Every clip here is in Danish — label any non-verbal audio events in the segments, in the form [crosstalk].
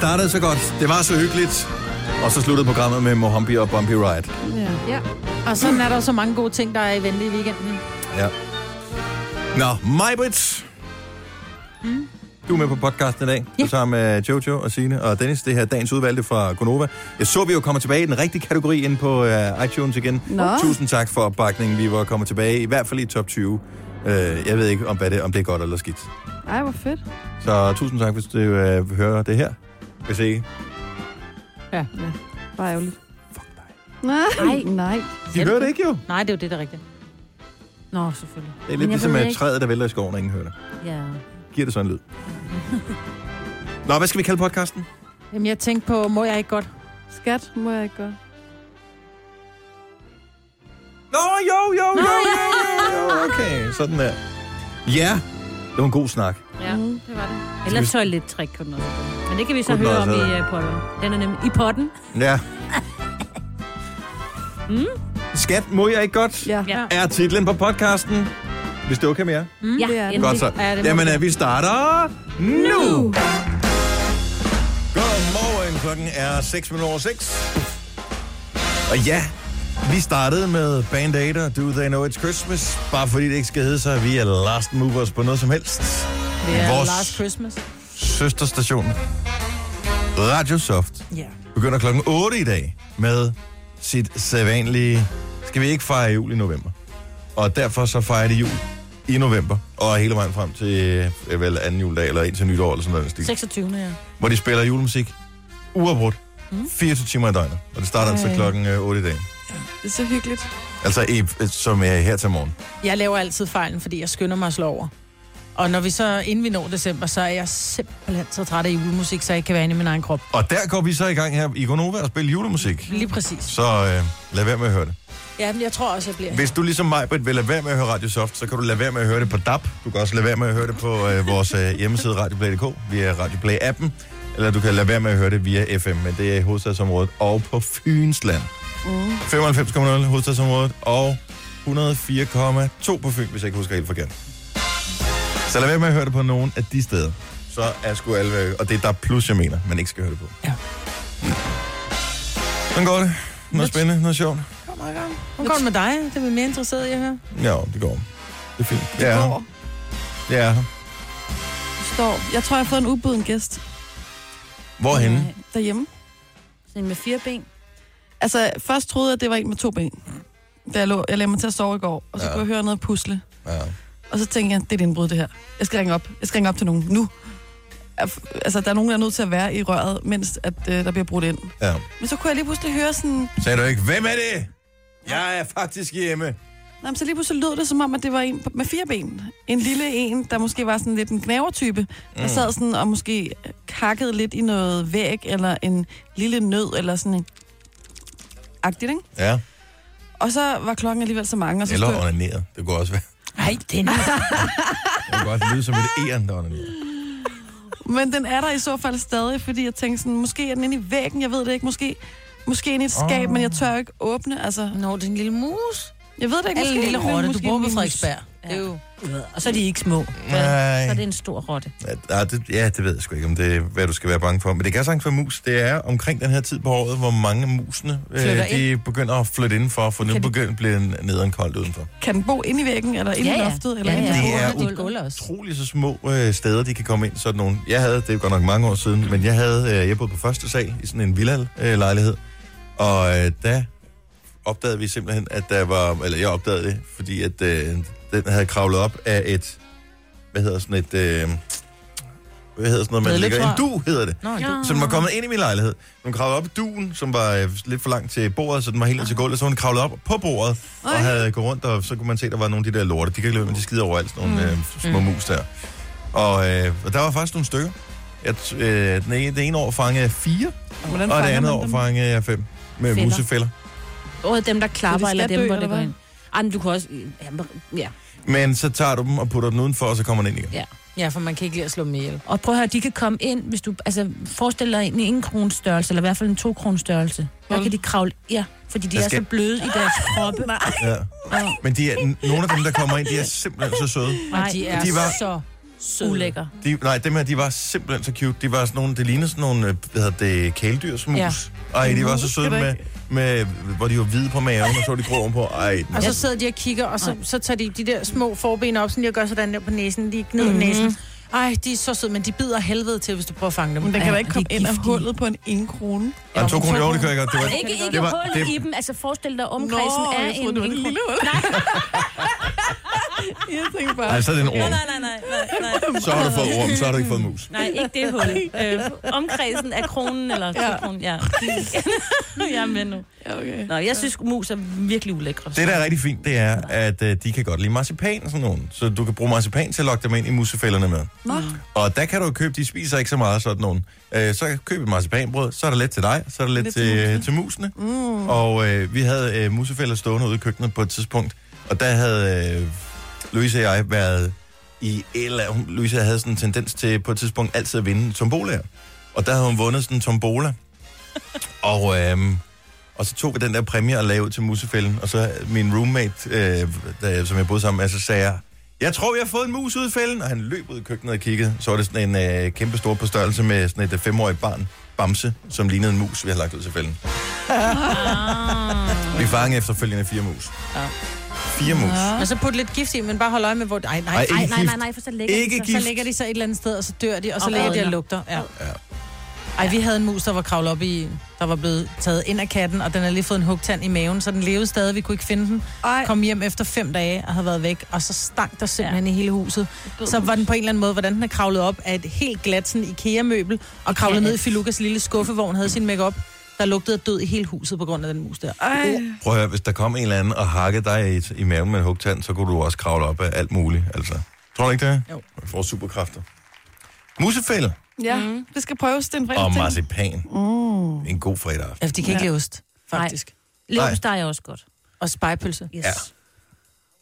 startede så godt. Det var så hyggeligt. Og så sluttede programmet med Mohambi og Bumpy Ride. Ja. Ja. Og sådan er der så mange gode ting, der er i vente i weekenden. Ja. Nå, Majbrit. Mm. Du er med på podcasten i dag. Ja. Ja. sammen med Jojo og Signe og Dennis. Det her er dagens udvalgte fra Gonova. Jeg så, vi jo kommer tilbage i den rigtige kategori ind på uh, iTunes igen. Nå. Tusind tak for opbakningen. Vi var kommet tilbage, i hvert fald i top 20. Uh, jeg ved ikke, om, hvad det, om det er godt eller skidt. Ej, hvor fedt. Så tusind tak, hvis du uh, hører det her. Hvis ikke. Ja. Bare ærgerligt. Fuck dig. Nej, Ej. nej. De hører det ikke jo. Nej, det er jo det, der er rigtigt. Nå, selvfølgelig. Det er lidt ligesom ikke- træet, der vælter i skoven, og ingen hører det. Ja. Giver det sådan en lyd. Nå, hvad skal vi kalde podcasten? Jamen, jeg tænkte på, må jeg ikke godt? Skat, må jeg ikke godt. Nå, jo, jo, jo, jo, jo, jo, okay, sådan der. Ja, det var en god snak. Ja, Mhm. det var det. Eller toilettrik kunne den også. Men det kan vi så høre om i uh, potten. Den er nemlig i potten. Ja. [laughs] mm. Skat, må jeg ikke godt? Ja. Ja. Er titlen på podcasten. Hvis det er okay med jer. Mm? Ja, det er det. Godt så. Ja, det Jamen, vi. øh, vi starter nu. Godmorgen. Klokken er 6 minutter over 6. Og ja, vi startede med Band Aid og Do They Know It's Christmas. Bare fordi det ikke skal hedde sig, at vi er last movers på noget som helst. Det er Vores- Last Christmas. Søsterstation. Radio Soft Ja. begynder klokken 8 i dag med sit sædvanlige... Skal vi ikke fejre jul i november? Og derfor så fejrer de jul i november, og hele vejen frem til øh, vel anden juledag, eller ind til nytår, eller sådan noget. i den stil. 26. ja. Hvor de spiller julemusik uafbrudt. 24 timer i døgnet. Og det starter altså Ej. klokken øh, 8 i dag. Det er så hyggeligt. Altså i, som er her til morgen. Jeg laver altid fejlen, fordi jeg skynder mig at slå over. Og når vi så, inden vi når december, så er jeg simpelthen så træt af julemusik, så jeg ikke kan være inde i min egen krop. Og der går vi så i gang her i Gonova og spille julemusik. Lige præcis. Så øh, lad være med at høre det. Ja, men jeg tror også, jeg bliver... Hvis du ligesom mig, Britt, vil lade være med at høre Radio Soft, så kan du lade være med at høre det på DAB. Du kan også lade være med at høre det på øh, vores øh, hjemmeside radioplay.dk via Radioplay-appen. Eller du kan lade være med at høre det via FM, men det er i hovedstadsområdet og på Fynsland. Mm. 95,0 hovedstadsområdet og 104,2 på Fyn, hvis jeg ikke husker helt forkert. Så lad være med at høre det på nogen af de steder. Så er sgu alle... Og det er der plus, jeg mener, man ikke skal høre det på. Ja. Hvordan går det? Noget spændende? Noget sjovt? Kom, gang. Hvordan går det med dig? Det er vi mere interesseret i at høre. Ja, det går. Det er fint. Det Ja, går. det er her. Du står. Jeg tror, jeg har fået en ubuden gæst Hvorhenne? derhjemme. Sådan en med fire ben. Altså, først troede jeg, at det var en med to ben. Da jeg, lå, jeg lagde mig til at sove i går, og så Ja. kunne jeg høre noget pusle. Ja. Og så tænkte jeg, det er et indbrud, det her. Jeg skal ringe op. Jeg skal ringe op til nogen nu. Altså, der er nogen, der er nødt til at være i røret, mens at, øh, der bliver brudt ind. ja. Men så kunne jeg lige pludselig høre sådan... Sagde du ikke, hvem er det? Jeg er faktisk hjemme. Nej, men så lige pludselig lød det som om, at det var en med fire ben. En lille en, der måske var sådan lidt en knævertype. Der Mm. sad sådan og måske kakkede lidt i noget væg, eller en lille nød, eller sådan en... Agtigt, ikke? Ja, Og så var klokken alligevel så mange, og så eller jeg- onaneret. Det kunne også være. Nej, den Det kunne godt lyde som et æren, der onanerede. Men den er der i så fald stadig, fordi jeg tænkte sådan, måske er den inde i væggen, jeg ved det ikke, måske, måske inde i et skab, Åh. men jeg tør ikke åbne, altså, Nå, det er en lille mus. jeg ved det ikke, Eller en lille rotte. Du bor på. Frederiksberg. Det er jo... Og så er de ikke små. Nej. Så er det en stor rotte. Ja, ja, det, ja, det ved jeg sgu ikke, om det er, hvad du skal være bange for. Men det kan sagtens være mus. Det er omkring den her tid på året, hvor mange af musene Flytter øh, de begynder at flytte indenfor, for nu Kan de- begynder at blive nederen koldt udenfor. Kan den bo inde i væggen, eller inde Ja, i ja. loftet, eller Ja, inde ja. i Det er gulv også. utrolig så små øh, steder, de kan komme ind. Sådan nogle. Jeg havde, det er godt nok mange år siden, men jeg havde, øh, jeg boede på første sal i sådan en villa-lejlighed. Og øh, der opdagede vi simpelthen, at der var, eller jeg opdagede det, fordi at øh, den havde kravlet op af et, hvad hedder sådan et, øh, hvad hedder sådan noget, man ligger, en du hedder det. Nå, Ja. Så den var kommet ind i min lejlighed. Den kravlede op i duen, som var øh, lidt for langt til bordet, så den var helt ned til gulvet. Så den kravlet op på bordet og Ej. havde gået rundt, og så kunne man se, at der var nogle af de der lorte. De kan ikke være med, de skider overalt, sådan nogle øh, små mus der. Og, øh, og der var faktisk nogle stykker. Jeg, øh, den ene, det ene år fangede jeg fire, Hvordan og det andet år fangede jeg fem med Fælder. musefælder. Både dem, der klapper, de eller skal dem, dø, hvor eller det går hvad? ind. Ej, men du kan også... Ja, men- så tager du dem og putter dem udenfor, og så kommer den ind igen. Ja. Ja, for man kan ikke lide at slå dem ihjel. Og prøv at høre, de kan komme ind, hvis du... Altså, forestil dig en en kron størrelse, eller i hvert fald en to kron størrelse. Der kan de kravle... Ja, fordi de Der er skal- så bløde i deres [laughs] kroppe. Nej. Ja. Men de er, nogle af dem, der kommer ind, de er simpelthen så søde. Og de er De var- så ulækker. De, nej, dem her, de var simpelthen så cute. De var sådan nogle, det lignede sådan nogle, øh, hvad hedder det, kæledyrsmus. Ja. Ej, de var så søde med, med, hvor de var hvide på maven, og så var de grå ovenpå. Ej, Og så sidder de og kigger, og så, så tager de de der små forben op, sådan de gør sådan der på næsen. De gnider mm-hmm. næsen. Ej, de er så søde, men de bider helvede til, hvis du prøver at fange dem. Men den kan Ja, da ikke komme ind af hullet på en 1 krone. en to kroner, jo, det kan jeg godt. Det var, Ikke, ikke det var, hullet det, i dem. Altså, forestil dig, Nå, omkredsen er jeg troede, en... det var et en- lille hul. [laughs] [laughs] Jeg tænkte bare... Ej, så er det en orm. Nej, nej, nej, nej, nej. Så har du fået orm, så har du ikke fået mus. Nej, ikke det hul. Øh, omkredsen af kronen, eller Ja. ja. kronen, ja. jeg er med nu. Ja, okay. Nå, jeg synes, mus er virkelig ulækre. Det, der er rigtig fint, det er, at øh, de kan godt lide marcipan og sådan nogen. Så du kan bruge marcipan til at lokke dem ind i musefælderne med. Nå, Og der kan du købe, de spiser ikke så meget sådan nogen. Øh, så køb et marcipanbrød, så er der lidt til dig, så er der lidt, Lidt til, til til, musene. til musene. Mm. Og øh, vi havde øh, musefælder stående ude i køkkenet på et tidspunkt, og der havde øh, Louise og jeg været i eller hun- Louise havde sådan en tendens til på et tidspunkt altid at vinde tombolaer. Og der havde hun vundet sådan en tombola. og, øh, og så tog vi den der præmie og lavede ud til musefælden, og så min roommate, øh, der, som jeg boede sammen med, så sagde jeg, jeg tror, jeg har fået en mus ud i fælden. Og han løb ud i køkkenet og kiggede. Så var det sådan en øh, kæmpe stor på størrelse med sådan et øh, femårigt barn, Bamse, som lignede en mus, vi har lagt ud til fælden. Ah. Vi fangede efterfølgende fire mus. Ja. Fire mus. Men så put lidt gift i, men bare hold øje med, hvor... Ej, nej, Ej, Nej, nej, nej, nej, for så ligger Ikke de så. gift. så ligger de så et eller andet sted, og så dør de, og så Og ligger de og lugter. Ja. Ja. Ej, vi havde en mus, der var kravlet op i... Der var blevet taget ind af katten, og den har lige fået en hugtand i maven, så den levede stadig. Vi kunne ikke finde den. ej. Kom hjem efter fem dage og havde været væk, og så stank der simpelthen ja. i hele huset. Så var den på en eller anden måde, hvordan den er kravlet op af et helt glat sådan IKEA-møbel, og kravlet ned i Filukas lille skuffevogn, havde sin makeup der lugtede død i hele huset på grund af den mus der. Ej. Prøv at høre, hvis der kom en eller anden og hakkede dig i, i maven med en hugtand, så kunne du også kravle op af alt muligt. Altså. Tror du ikke det? Jo. Du får superkræfter. Musefælde Ja, det skal prøves. Det er en fredag og marcipan. Mm. En god fredag aften. Ja, de kan ikke Ja. lide ost, faktisk. Leverpostej er også godt. Og spejpølse. Yes. Ja.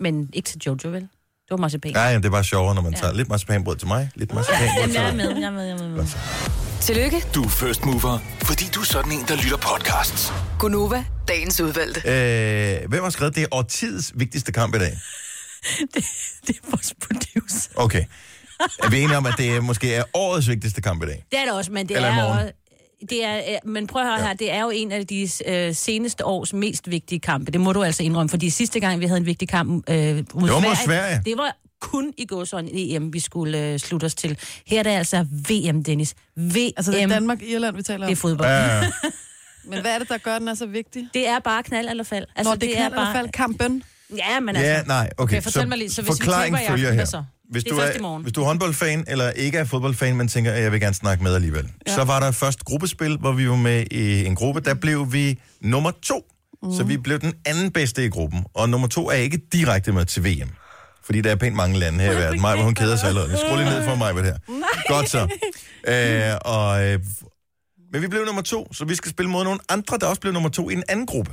Men ikke til Jojo, vel? Det var marcipan. Nej, det er bare sjovere, når man tager lidt marcipanbrød til mig, lidt marcipanbrød til jeg er dig. med, jeg er med, jeg er med. Tillykke, Du er first mover, fordi du er sådan en, der lytter podcasts. Gunova, dagens udvalgte. Øh, hvem har skrevet, det er årtidets vigtigste kamp i dag? [laughs] Det er vores producer. Okay. Er vi enige om, at det måske er årets vigtigste kamp i dag? Det er det også, men det Eller er morgen. jo... Det er, øh, men prøv at høre ja. her, det er jo en af de øh, seneste års mest vigtige kampe. Det må du altså indrømme, fordi sidste gang, vi havde en vigtig kamp øh, mod, Det var mod Sverige. det var kun i gåsøjne EM, vi skulle øh, slutte os til. Her er det altså VM, Dennis. VM, Altså, det er Danmark-Irland, vi taler det er om. fodbold. Ja, [laughs] Men hvad er det, der gør, den er så vigtig? Det er bare knald eller fald. Altså, Når det, det kan i hvert fald kampen. Ja, men altså... ja nej, okay. Okay, fortæl mig lige, så hvis vi forklaring taber i aften, følger her. så? Hvis er du, er, hvis du er håndboldfan, eller ikke er fodboldfan, men tænker, at jeg vil gerne snakke med alligevel, ja. så var der først gruppespil, hvor vi var med i en gruppe. Der blev vi nummer to. Mm. Så vi blev den anden bedste i gruppen. Og nummer to er ikke direkte med til VM. Fordi der er pænt mange lande her i verden. Maja, hun keder sig allerede. Skru lige ned for mig med det her. Godt så. Øh, og, øh, men vi blev nummer to, så vi skal spille mod nogle andre, der også blev nummer to i en anden gruppe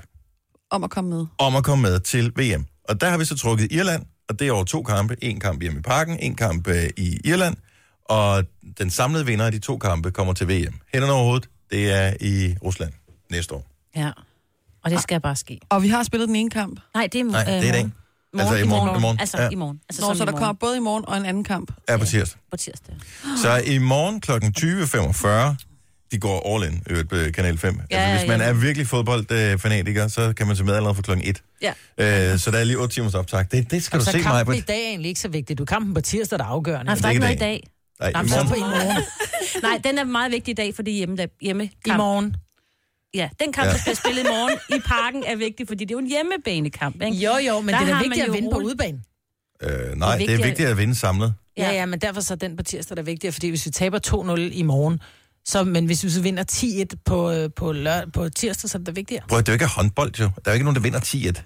Om at komme med. om at komme med til VM. Og der har vi så trukket Irland, og det er over to kampe. En kamp hjemme i parken, en kamp øh, i Irland. Og den samlede vinder af de to kampe kommer til VM. Hænderne over hovedet, det er i Rusland næste år. Ja. Og det skal bare ske. Og vi har spillet den ene kamp. Nej, det er, Nej, det er i dag. Morgen, Altså i morgen, i morgen. Altså Ja. i morgen. Altså Nå, så i der morgen. kommer både i morgen og en anden kamp. Er på tirsdag. På tirsdag. Så i morgen kl. 20.45, de går all in, øvrigt på Kanal 5. Ja, altså, hvis man ja. er virkelig fodboldfanatiker, så kan man se med allerede fra kl. 1. Ja. Øh, så der er lige 8 timers optag. Det, det skal Så du se mig på. kampen i dag er egentlig ikke så vigtig. Du kampen på tirsdag, der er afgørende. Nej, for der er ikke noget i dag. Nej, Nej, i så morgen. i morgen. [laughs] Nej, den er meget vigtig i dag, fordi hjemme, der, hjemme I kamp. morgen. Ja, den kamp, Ja. der bliver spillet i morgen i parken, er vigtig, fordi det er jo en hjemmebanekamp, ikke? Jo, jo, men Der det er vigtigt at vinde på udebane. Øh, nej, det er, vigtigt, at- vigtigt at vinde samlet. Ja, ja, men derfor så er den på tirsdag der er vigtigere, fordi hvis vi taber 2-0 i morgen, så, men hvis vi så vinder 10-1 på, øh, på, lør, på tirsdag, så er det da vigtigere. Prøv, at det er jo ikke håndbold, jo. Der er jo ikke nogen, der vinder 10-1.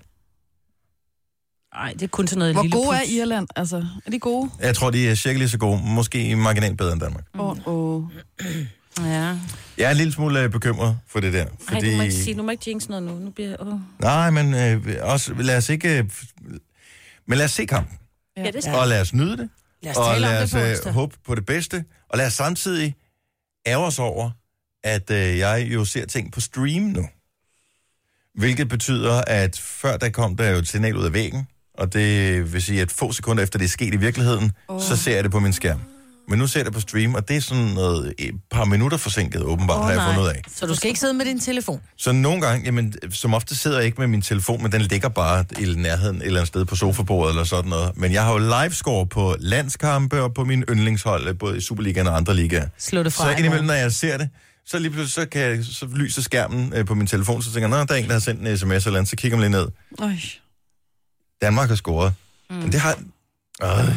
Nej, det er kun sådan noget Hvor lille gode er puts. Irland? Altså, er de gode? Jeg tror, de er cirka lige så gode. Måske marginalt bedre end Danmark. Åh, oh, oh. Ja. Jeg er en lille smule øh, bekymret for det der. Ej, Fordi... du må ikke sige, du må ikke jinx noget nu. Nu bliver oh. Nej, men øh, også, lad os ikke... Øh, men lad os se kampen. Ja, det skal Og lad os nyde det. Lad os Og lad det os på øh, håbe på det bedste. Og lad os samtidig ære os over, at øh, jeg jo ser ting på stream nu. Hvilket betyder, at før der kom der jo et signal ud af væggen, Og det vil sige, at få sekunder efter det er sket i virkeligheden, oh. så ser jeg det på min skærm. Men nu ser jeg det på stream, og det er sådan noget et par minutter forsinket, åbenbart, oh, har jeg fundet ud af. Så du skal ikke sidde med din telefon. Så nogle gange, jamen, som ofte sidder jeg ikke med min telefon, men den ligger bare i nærheden et eller andet sted på sofabordet eller sådan noget. Men jeg har jo livescore på landskampe og på min yndlingshold, både i Superligaen og andre ligaer. Slå det fra Så indimellem, når jeg ser det, så lige pludselig så, kan jeg, så lyser skærmen øh, på min telefon, så tænker jeg, nå, der er en, der har sendt en sms eller andet, så kigger man lige ned. Øj. Danmark har scoret. Mm. Men det har... Øh,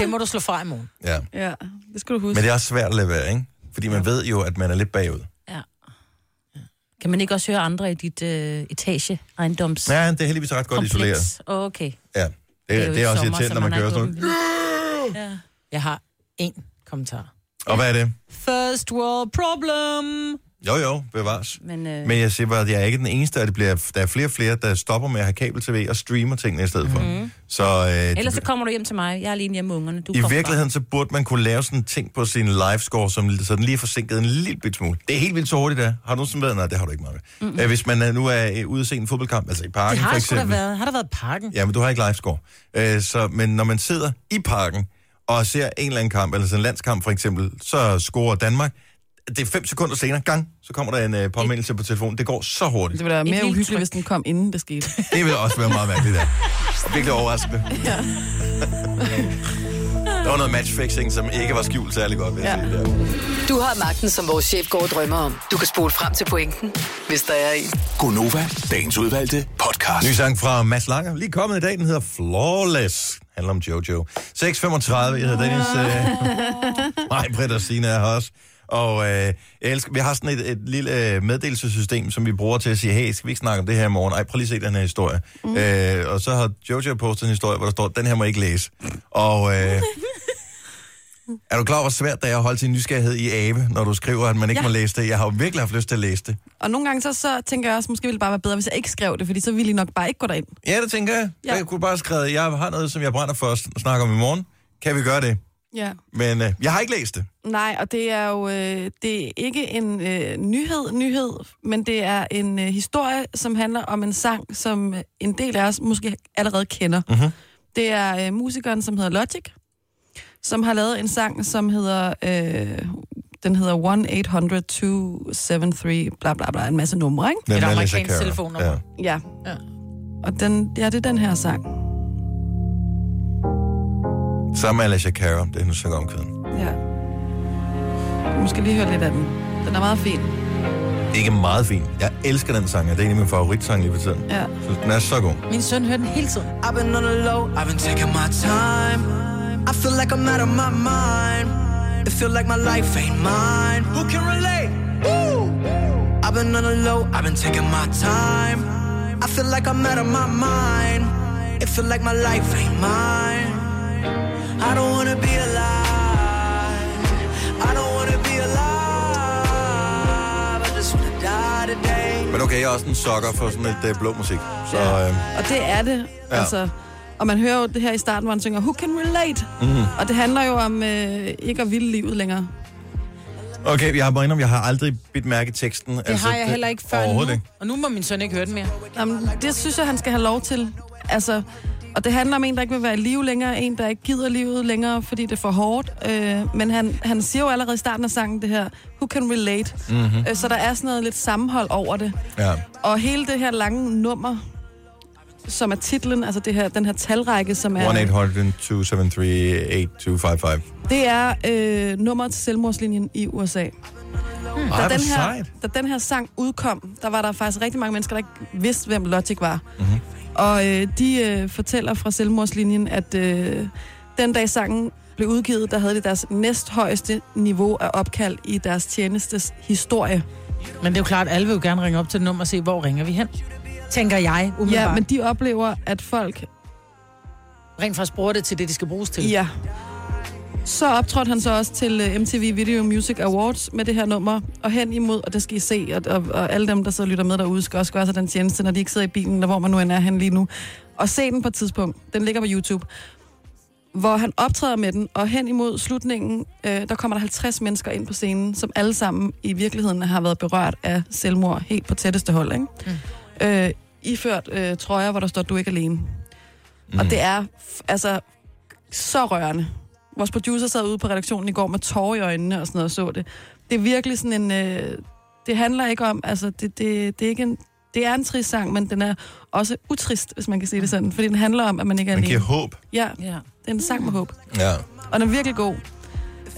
Det må du slå fra i morgen. ja. Ja, det skal du huske. Men det er også svært at lade være, ikke? Fordi man ved jo, at man er lidt bagud. Ja. Kan man ikke også høre andre i dit øh, etage ejendoms Ja, det er heldigvis ret godt isoleret. Okay. Ja. Det, det, jo det er også sommer, irriterende, så når man kører sådan noget. Ja. Jeg har én kommentar. Og hvad er det? First world problem. Jo, jo, bevares. Men, øh, Men jeg siger bare, at jeg er ikke den eneste, og det bliver, der er flere og flere, der stopper med at have kabel-tv og streamer tingene i stedet for. Mm. Så, øh, ellers så de, kommer du hjem til mig. Jeg er alene hjemme med ungerne. Du i virkeligheden, så burde man kunne lave sådan en ting på sin livescore, som så den lige er forsinket en lille bit smule. Det er helt vildt så hurtigt, der. Har du nogensinde været? Nej, det har du ikke, Marve. Mm. Hvis man er, nu er øh, ude at se en fodboldkamp, altså i parken Det har for eksempel. været. Har der været parken? Ja, men du har ikke livescore. Øh, så, men når man sidder i parken og ser en eller anden kamp, eller sådan en landskamp for eksempel, så scorer Danmark. Det er fem sekunder senere, gang, så kommer der en øh, påmindelse på telefonen. Det går så hurtigt. Det ville være mere uhyggeligt, tryk. hvis den kom, inden det skete. [laughs] Det vil også være meget mærkeligt, der. Virkelig overraskende. Ja. [laughs] Der var noget matchfixing, som ikke var skjult særlig godt, vil jeg Ja. sige. Der. Du har magten, som vores chef går og drømmer om. Du kan spole frem til pointen, hvis der er en. Gonova, dagens udvalgte podcast. Ny sang fra Mads Langer. Lige kommet i dag, den hedder Flawless. Handler om Jojo. 6.35, jeg hedder Dennis. Øh, [laughs] mig, Britt og Signe er her også. Og øh, jeg elsker, vi har sådan et, et lille øh, meddelelsessystem, som vi bruger til at sige, hey, skal vi ikke snakke om det her i morgen? Ej, prøv lige at se den her historie. Mm. Øh, og så har Jojo postet en historie, hvor der står, den her må jeg ikke læse. Og øh, [laughs] er du klar over, hvor svært det er at holde sin nysgerrighed i ave, når du skriver, at man ikke ja. Må læse det? Jeg har jo virkelig haft lyst til at læse det. Og nogle gange så, så tænker jeg også, måske ville det bare være bedre, hvis jeg ikke skrev det, fordi så ville I nok bare ikke gå derind. Ja, det tænker jeg. Ja. Jeg kunne bare skrive, jeg har noget, som jeg brænder for at sn- snakke om i morgen. Kan vi gøre det? Ja. Men øh, jeg har ikke læst det. Nej, og det er jo øh, det er ikke en øh, nyhed, nyhed, men det er en øh, historie, som handler om en sang, som øh, en del af os måske allerede kender. Mhm. Det er øh, musikeren, som hedder Logic, som har lavet en sang, som hedder... Øh, den hedder 1-800-273, bla bla bla, en masse numre, ikke? Den Et med amerikansk telefonnummer. Ja. Ja. Ja. Og den, ja, det er den her sang. Sammen med Alicia Cara, det er nu synger om kvinden. Ja. Du måske lige høre lidt af den. Den er meget fin. Ikke meget fin. Jeg elsker den sang, det er en af mine favoritsange lige for tiden. Ja. Så den er så god. Min søn hører den hele tiden. I've been on the low, I've been taking my time. I feel like I'm out of my mind. It feel like my life ain't mine. Who can relate? Woo! I've been on the low, I've been taking my time. I feel like I'm out of my mind. It feel like my life ain't mine. I don't wanna be alive. I don't wanna be alive. I just wanna die today. Men okay, jeg er også en sokker for sådan lidt øh, blå musik. Så øh, Og det er det. Ja. Ja. Altså, og man hører jo det her i starten, hvor han synger, Who can relate? Mhm. Mm. Og det handler jo om øh, ikke at ville livet længere. okay, jeg har bare indrømme, jeg har aldrig bidt mærke i teksten. Det har jeg heller ikke før nu. Ikke. Og nu må min søn ikke høre den mere. Jamen, det synes jeg, han skal have lov til. Altså, og det handler om en, der ikke vil være i live længere, en, der ikke gider livet længere, fordi det er for hårdt. Øh, men han, han siger jo allerede i starten af sangen det her, who can relate? Mm-hmm. Øh, så der er sådan noget lidt sammenhold over det. Ja. Og hele det her lange nummer, som er titlen, altså det her, den her talrække, som er... 1-800-273-8255. Det er øh, nummeret til selvmordslinjen i USA. Ej, Da den, her, da den her sang udkom, der var der faktisk rigtig mange mennesker, der ikke vidste, hvem Logic var. Mhm. Mm-hmm. Og øh, de øh, fortæller fra selvmordslinjen, at øh, den dag sangen blev udgivet, der havde de deres næsthøjeste niveau af opkald i deres tjenestes historie. Men det er jo klart, at alle vil jo gerne ringe op til nummer og se, hvor ringer vi hen. Tænker jeg, umiddelbart. Ja, men de oplever, at folk... Rent faktisk bruger det til det, de skal bruges til. Ja. Så optrådte han så også til øh, MTV Video Music Awards med det her nummer, og hen imod, og det skal I se, og, og, og alle dem, der sidder og lytter med derude, skal også gøre sig den tjeneste, når de ikke sidder i bilen, eller hvor man nu end er hen lige nu, og se den på et tidspunkt. Den ligger på YouTube. Hvor han optræder med den, og hen imod slutningen, øh, der kommer der 50 mennesker ind på scenen, som alle sammen i virkeligheden har været berørt af selvmord helt på tætteste hold, ikke? Mm. Øh, iført øh, trøjer, hvor der står, du er ikke alene. Mm. Og det er altså så rørende. Vores producer sad ude på redaktionen i går med tårer i øjnene og sådan noget og så det. Det er virkelig sådan en... Øh, det handler ikke om... Altså, det, det, det er ikke en... Det er en trist sang, men den er også utrist, hvis man kan sige det sådan. Fordi den handler om, at man ikke er Man giver alene. håb. Ja, Ja. det er en sang med håb. Ja. Og den er virkelig god.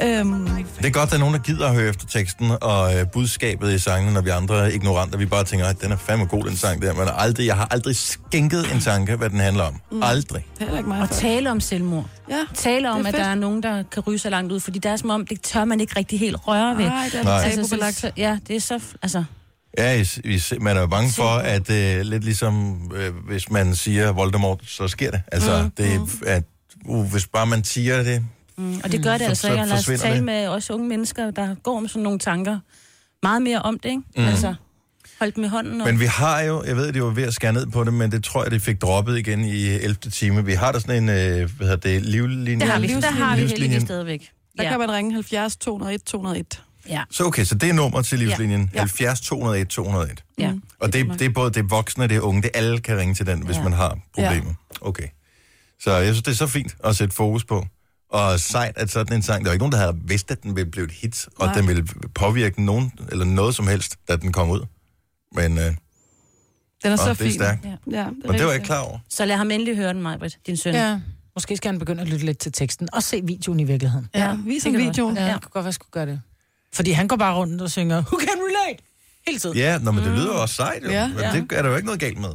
Øhm, Det er godt, at der er nogen, der gider at høre efter teksten og øh, budskabet i sangen, når vi andre er ignoranter. Vi bare tænker, at den er fandme god, den sang der. Men aldrig, jeg har aldrig skænket en tanke, hvad den handler om. Mm. Aldrig. det er heller ikke mig. Og tale om selvmord. Ja, Tale om, Det at der er nogen, der kan ryge så langt ud, fordi der er som om, det tør man ikke rigtig helt røre ved. Nej, det er Nej. Altså, så, så, ja, det er så... Altså, Ja, I, I, man er jo bange for, at øh, lidt ligesom, øh, hvis man siger Voldemort, så sker det. Altså, mm. det er, at, uh, hvis bare man siger det, mm, og det gør det Så- altså så ikke. Lad os forsvinder tale det. med også unge mennesker, der går med sådan nogle tanker. Meget mere om det, ikke? Mm. Altså, hold dem i hånden. Og... Men vi har jo, jeg ved, at det var ved at skære ned på det, men det tror jeg, det fik droppet igen i 11. time. Vi har der sådan en, øh, hvad hedder det, livlinje? det har vi, der har vi Livslinjen. heldigvis stadigvæk. Der Ja. kan man ringe 70 201 201. Ja. Så okay, så det er nummer til livslinjen. Ja. 70 201 201. ja. Og det, det er både det er voksne og det er unge. Det er alle kan ringe til den, hvis Ja. man har problemer. Okay. Så jeg synes, det er så fint at sætte fokus på. Og sejt, at sådan en sang, der var ikke nogen, der havde vidst, at den ville blive et hit, og Nej. den ville påvirke nogen, eller noget som helst, da den kom ud. Men øh, Den er så det er fin. stærkt. Ja. Ja, det er Og det var jeg ikke klar over. Så lad ham endelig høre den, Majbrit, din søn. Ja. Måske skal han begynde at lytte lidt til teksten, og se videoen i virkeligheden. Ja, ja vis det en kan du video. Ja, det kunne godt være, jeg skulle gøre det. Fordi han går bare rundt og synger, Who can relate? Hele tiden. Ja, nå, men det lyder også sejt, jo. Ja. Men det er der jo ikke noget galt med.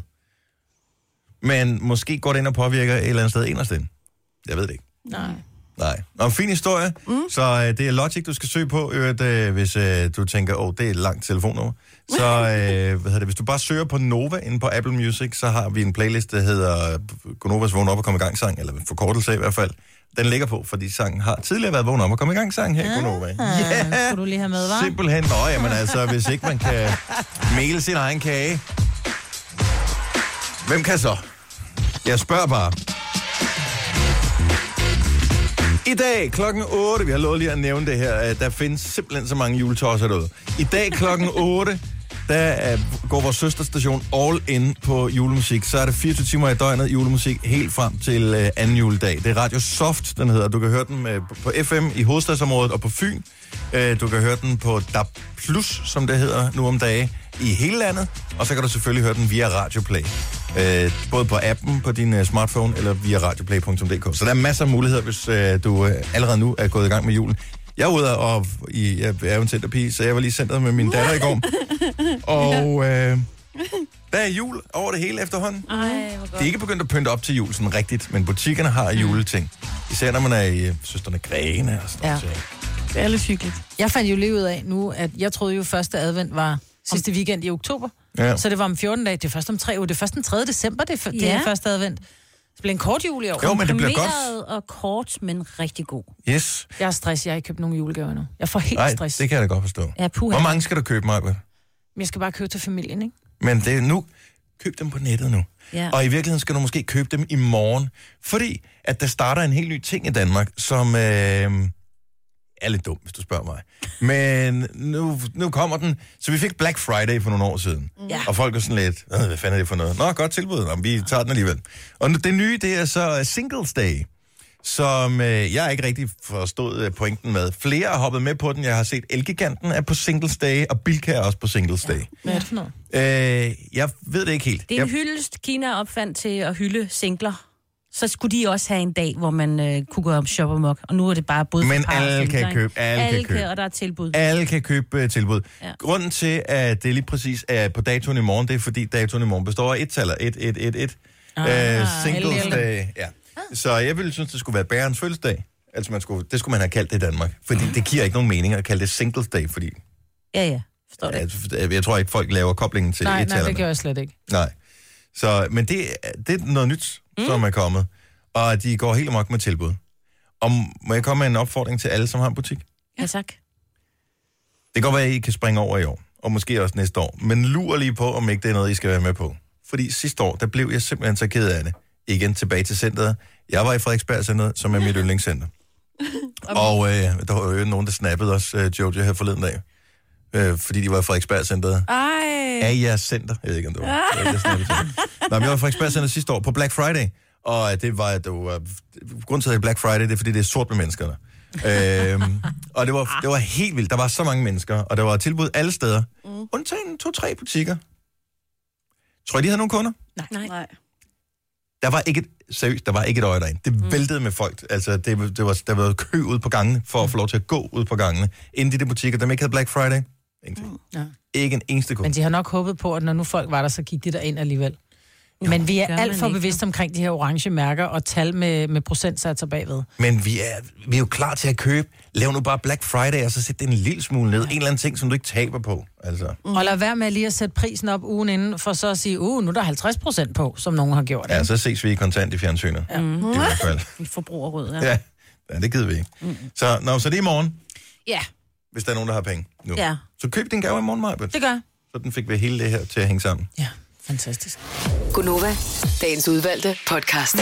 Men måske går det ind og påvirker et eller andet sted inderst inde. Jeg ved det ikke. Nej. Nej. Nå, fin historie. Mm. Så øh, det er Logic, du skal søge på, øvrigt, øh, hvis øh, du tænker, åh, det er et langt telefonnummer. Så [laughs] øh, hvad hedder det, hvis du bare søger på Nova inde på Apple Music, så har vi en playlist, der hedder Gonovas Vågn op og komme i gang sang, eller en forkortelse i hvert fald. Den ligger på, fordi sangen har tidligere været Vågn op og komme i gang sang her i Gonova. Ja. Skulle du lige have med, var? Simpelthen. Nå, jamen altså, hvis ikke man kan male sin egen kage, hvem kan så? Jeg spørger bare. I dag klokken 8, vi har lovet lige at nævne det her, der findes simpelthen så mange juletosser derude. I dag klokken [laughs] 8, der øh, går vores søsterstation all in på julemusik. Så er det 24 timer i døgnet julemusik helt frem til øh, anden juledag. Det er Radio Soft, den hedder. Du kan høre den øh, på FM i hovedstadsområdet og på Fyn. Du kan høre den på DAB+, som det hedder nu om dage, i hele landet. Og så kan du selvfølgelig høre den via Radioplay. Øh, både på appen på din øh, smartphone eller via radioplay.dk. Så der er masser af muligheder, hvis øh, du øh, allerede nu er gået i gang med julen. Jeg er ude og i, jeg er jo en centerpige, så jeg var lige centret med min datter i går. [laughs] Og øh, der er jul over det hele efterhånden. Ej, hvor De godt. er ikke begyndt at pynte op til jul sådan rigtigt, men butikkerne har juleting. Især når man er i øh, Søsterne Grene og sådan Ja. noget. Det er lidt hyggeligt. Jeg fandt jo lige ud af nu, at jeg troede jo, første advent var sidste weekend i oktober. Ja. Så det var om 14 dage. Det er først om tre uger. Det er først den 3. december, det er, det Ja. er første advent. Det bliver en kort jul i år. Jo, men det bliver godt. Og kort, men rigtig god. Yes. Jeg har stress. Jeg har ikke købt nogen julegaver endnu. Jeg får helt Nej, stress. det kan jeg da godt forstå. Ja, puha. Hvor mange skal du købe? Men jeg skal bare købe til familien, ikke? Men det er nu, køb dem på nettet nu. Ja. Og i virkeligheden skal du måske købe dem i morgen, fordi at der starter en helt ny ting i Danmark, som øh, er lidt dum, hvis du spørger mig. Men nu, nu kommer den. Så vi fik Black Friday for nogle år siden. Ja. Og folk er sådan lidt, "Øh, hvad fanden er det for noget? Nå, godt tilbud. Nå, vi tager den alligevel. Og nu- det nye, det er så øh, Singles Day som øh, jeg ikke rigtig forstod øh, pointen med. Flere har hoppet med på den. Jeg har set Elgiganten er på Singles Day, og Bilka er også på Singles Day. Hvad er det for noget? Øh, jeg ved det ikke helt. Det er en jeg, hyldest, Kina opfandt til at hylde singler. Så skulle de også have en dag, hvor man øh, kunne gå og mok. Og nu er det bare både Men for par alle kan købe, alle kan købe. og der er tilbud. alle kan købe uh, tilbud. Ja. Grunden til, at det lige præcis er på datoen i morgen, det er fordi datoen i morgen består af et taler. 1, 1, 1, 1. Ah, Uh, singles alle. Day. Ja. Så jeg ville synes, det skulle være bærens fødselsdag. Altså, man skulle, det skulle man have kaldt det i Danmark. Fordi det giver ikke nogen mening at kalde det Singles Day, fordi Ja, ja. Forstår det. jeg, jeg tror ikke, folk laver koblingen til Nej, nej, et-tallerne. det gør jeg slet ikke. Nej. Så, men det, det er noget nyt, mm. som er kommet. Og de går helt amok med tilbud. Og må jeg komme med en opfordring til alle, som har en butik? Ja, tak. Det kan godt være, at I kan springe over i år, og måske også næste år. Men lur lige på, om ikke det er noget, I skal være med på. Fordi sidste år, der blev jeg simpelthen så ked af det. Igen tilbage til centret. Jeg var i Frederiksberg Center, som er mit [laughs] yndlingscenter. og øh, der var jo nogen, der snappede os, øh, Jojo, her forleden dag. Øh, fordi de var i Frederiksberg Center. Ej. af jeres center. Jeg ved ikke, om det var. Det var til. Nå, men jeg var i Frederiksberg Center sidste år på Black Friday, Og det var, det var grund til, at er Black Friday, det er, fordi det er sort med menneskerne. øhm, og det var, det var helt vildt. Der var så mange mennesker, og der var tilbud alle steder. Mm. Undtagen to-tre butikker. Tror I, de havde nogle kunder? Nej. Nej. Der var ikke et, seriøst, der var ikke et øje derinde. Det mm. væltede med folk. Altså, det, det var, der var kø ud på gangene, for at få lov til at gå ud på gangene. Inden de der butikker, der ikke havde Black Friday. Ingenting. Mm. Ja. Ikke en eneste kunde. Men de har nok håbet på, at når nu folk var der, så gik de der ind alligevel. Men vi er alt for bevidste omkring de her orange mærker og tal med, med procentsatser bagved. Men vi er, vi er jo klar til at købe. Lav nu bare Black Friday, og så sæt det en lille smule ned. En eller anden ting, som du ikke taber på. Altså. Mm. Og lad være med lige at sætte prisen op ugen inden, for så at sige, uh, nu er der 50 procent på, som nogen har gjort. Ja, så ses vi i kontant i fjernsynet. Ja. I hvert fald. [laughs] Vi forbrugerråd, ja. Ja, ja det gider vi ikke. Mm. Så, nå, så det er i morgen, Ja. Hvis der er nogen, der har penge nu. Ja. Så køb din gave i morgen, Maja. Det gør. Så den fik vi hele det her til at hænge sammen. Ja, fantastisk. Gunova, dagens udvalgte podcast.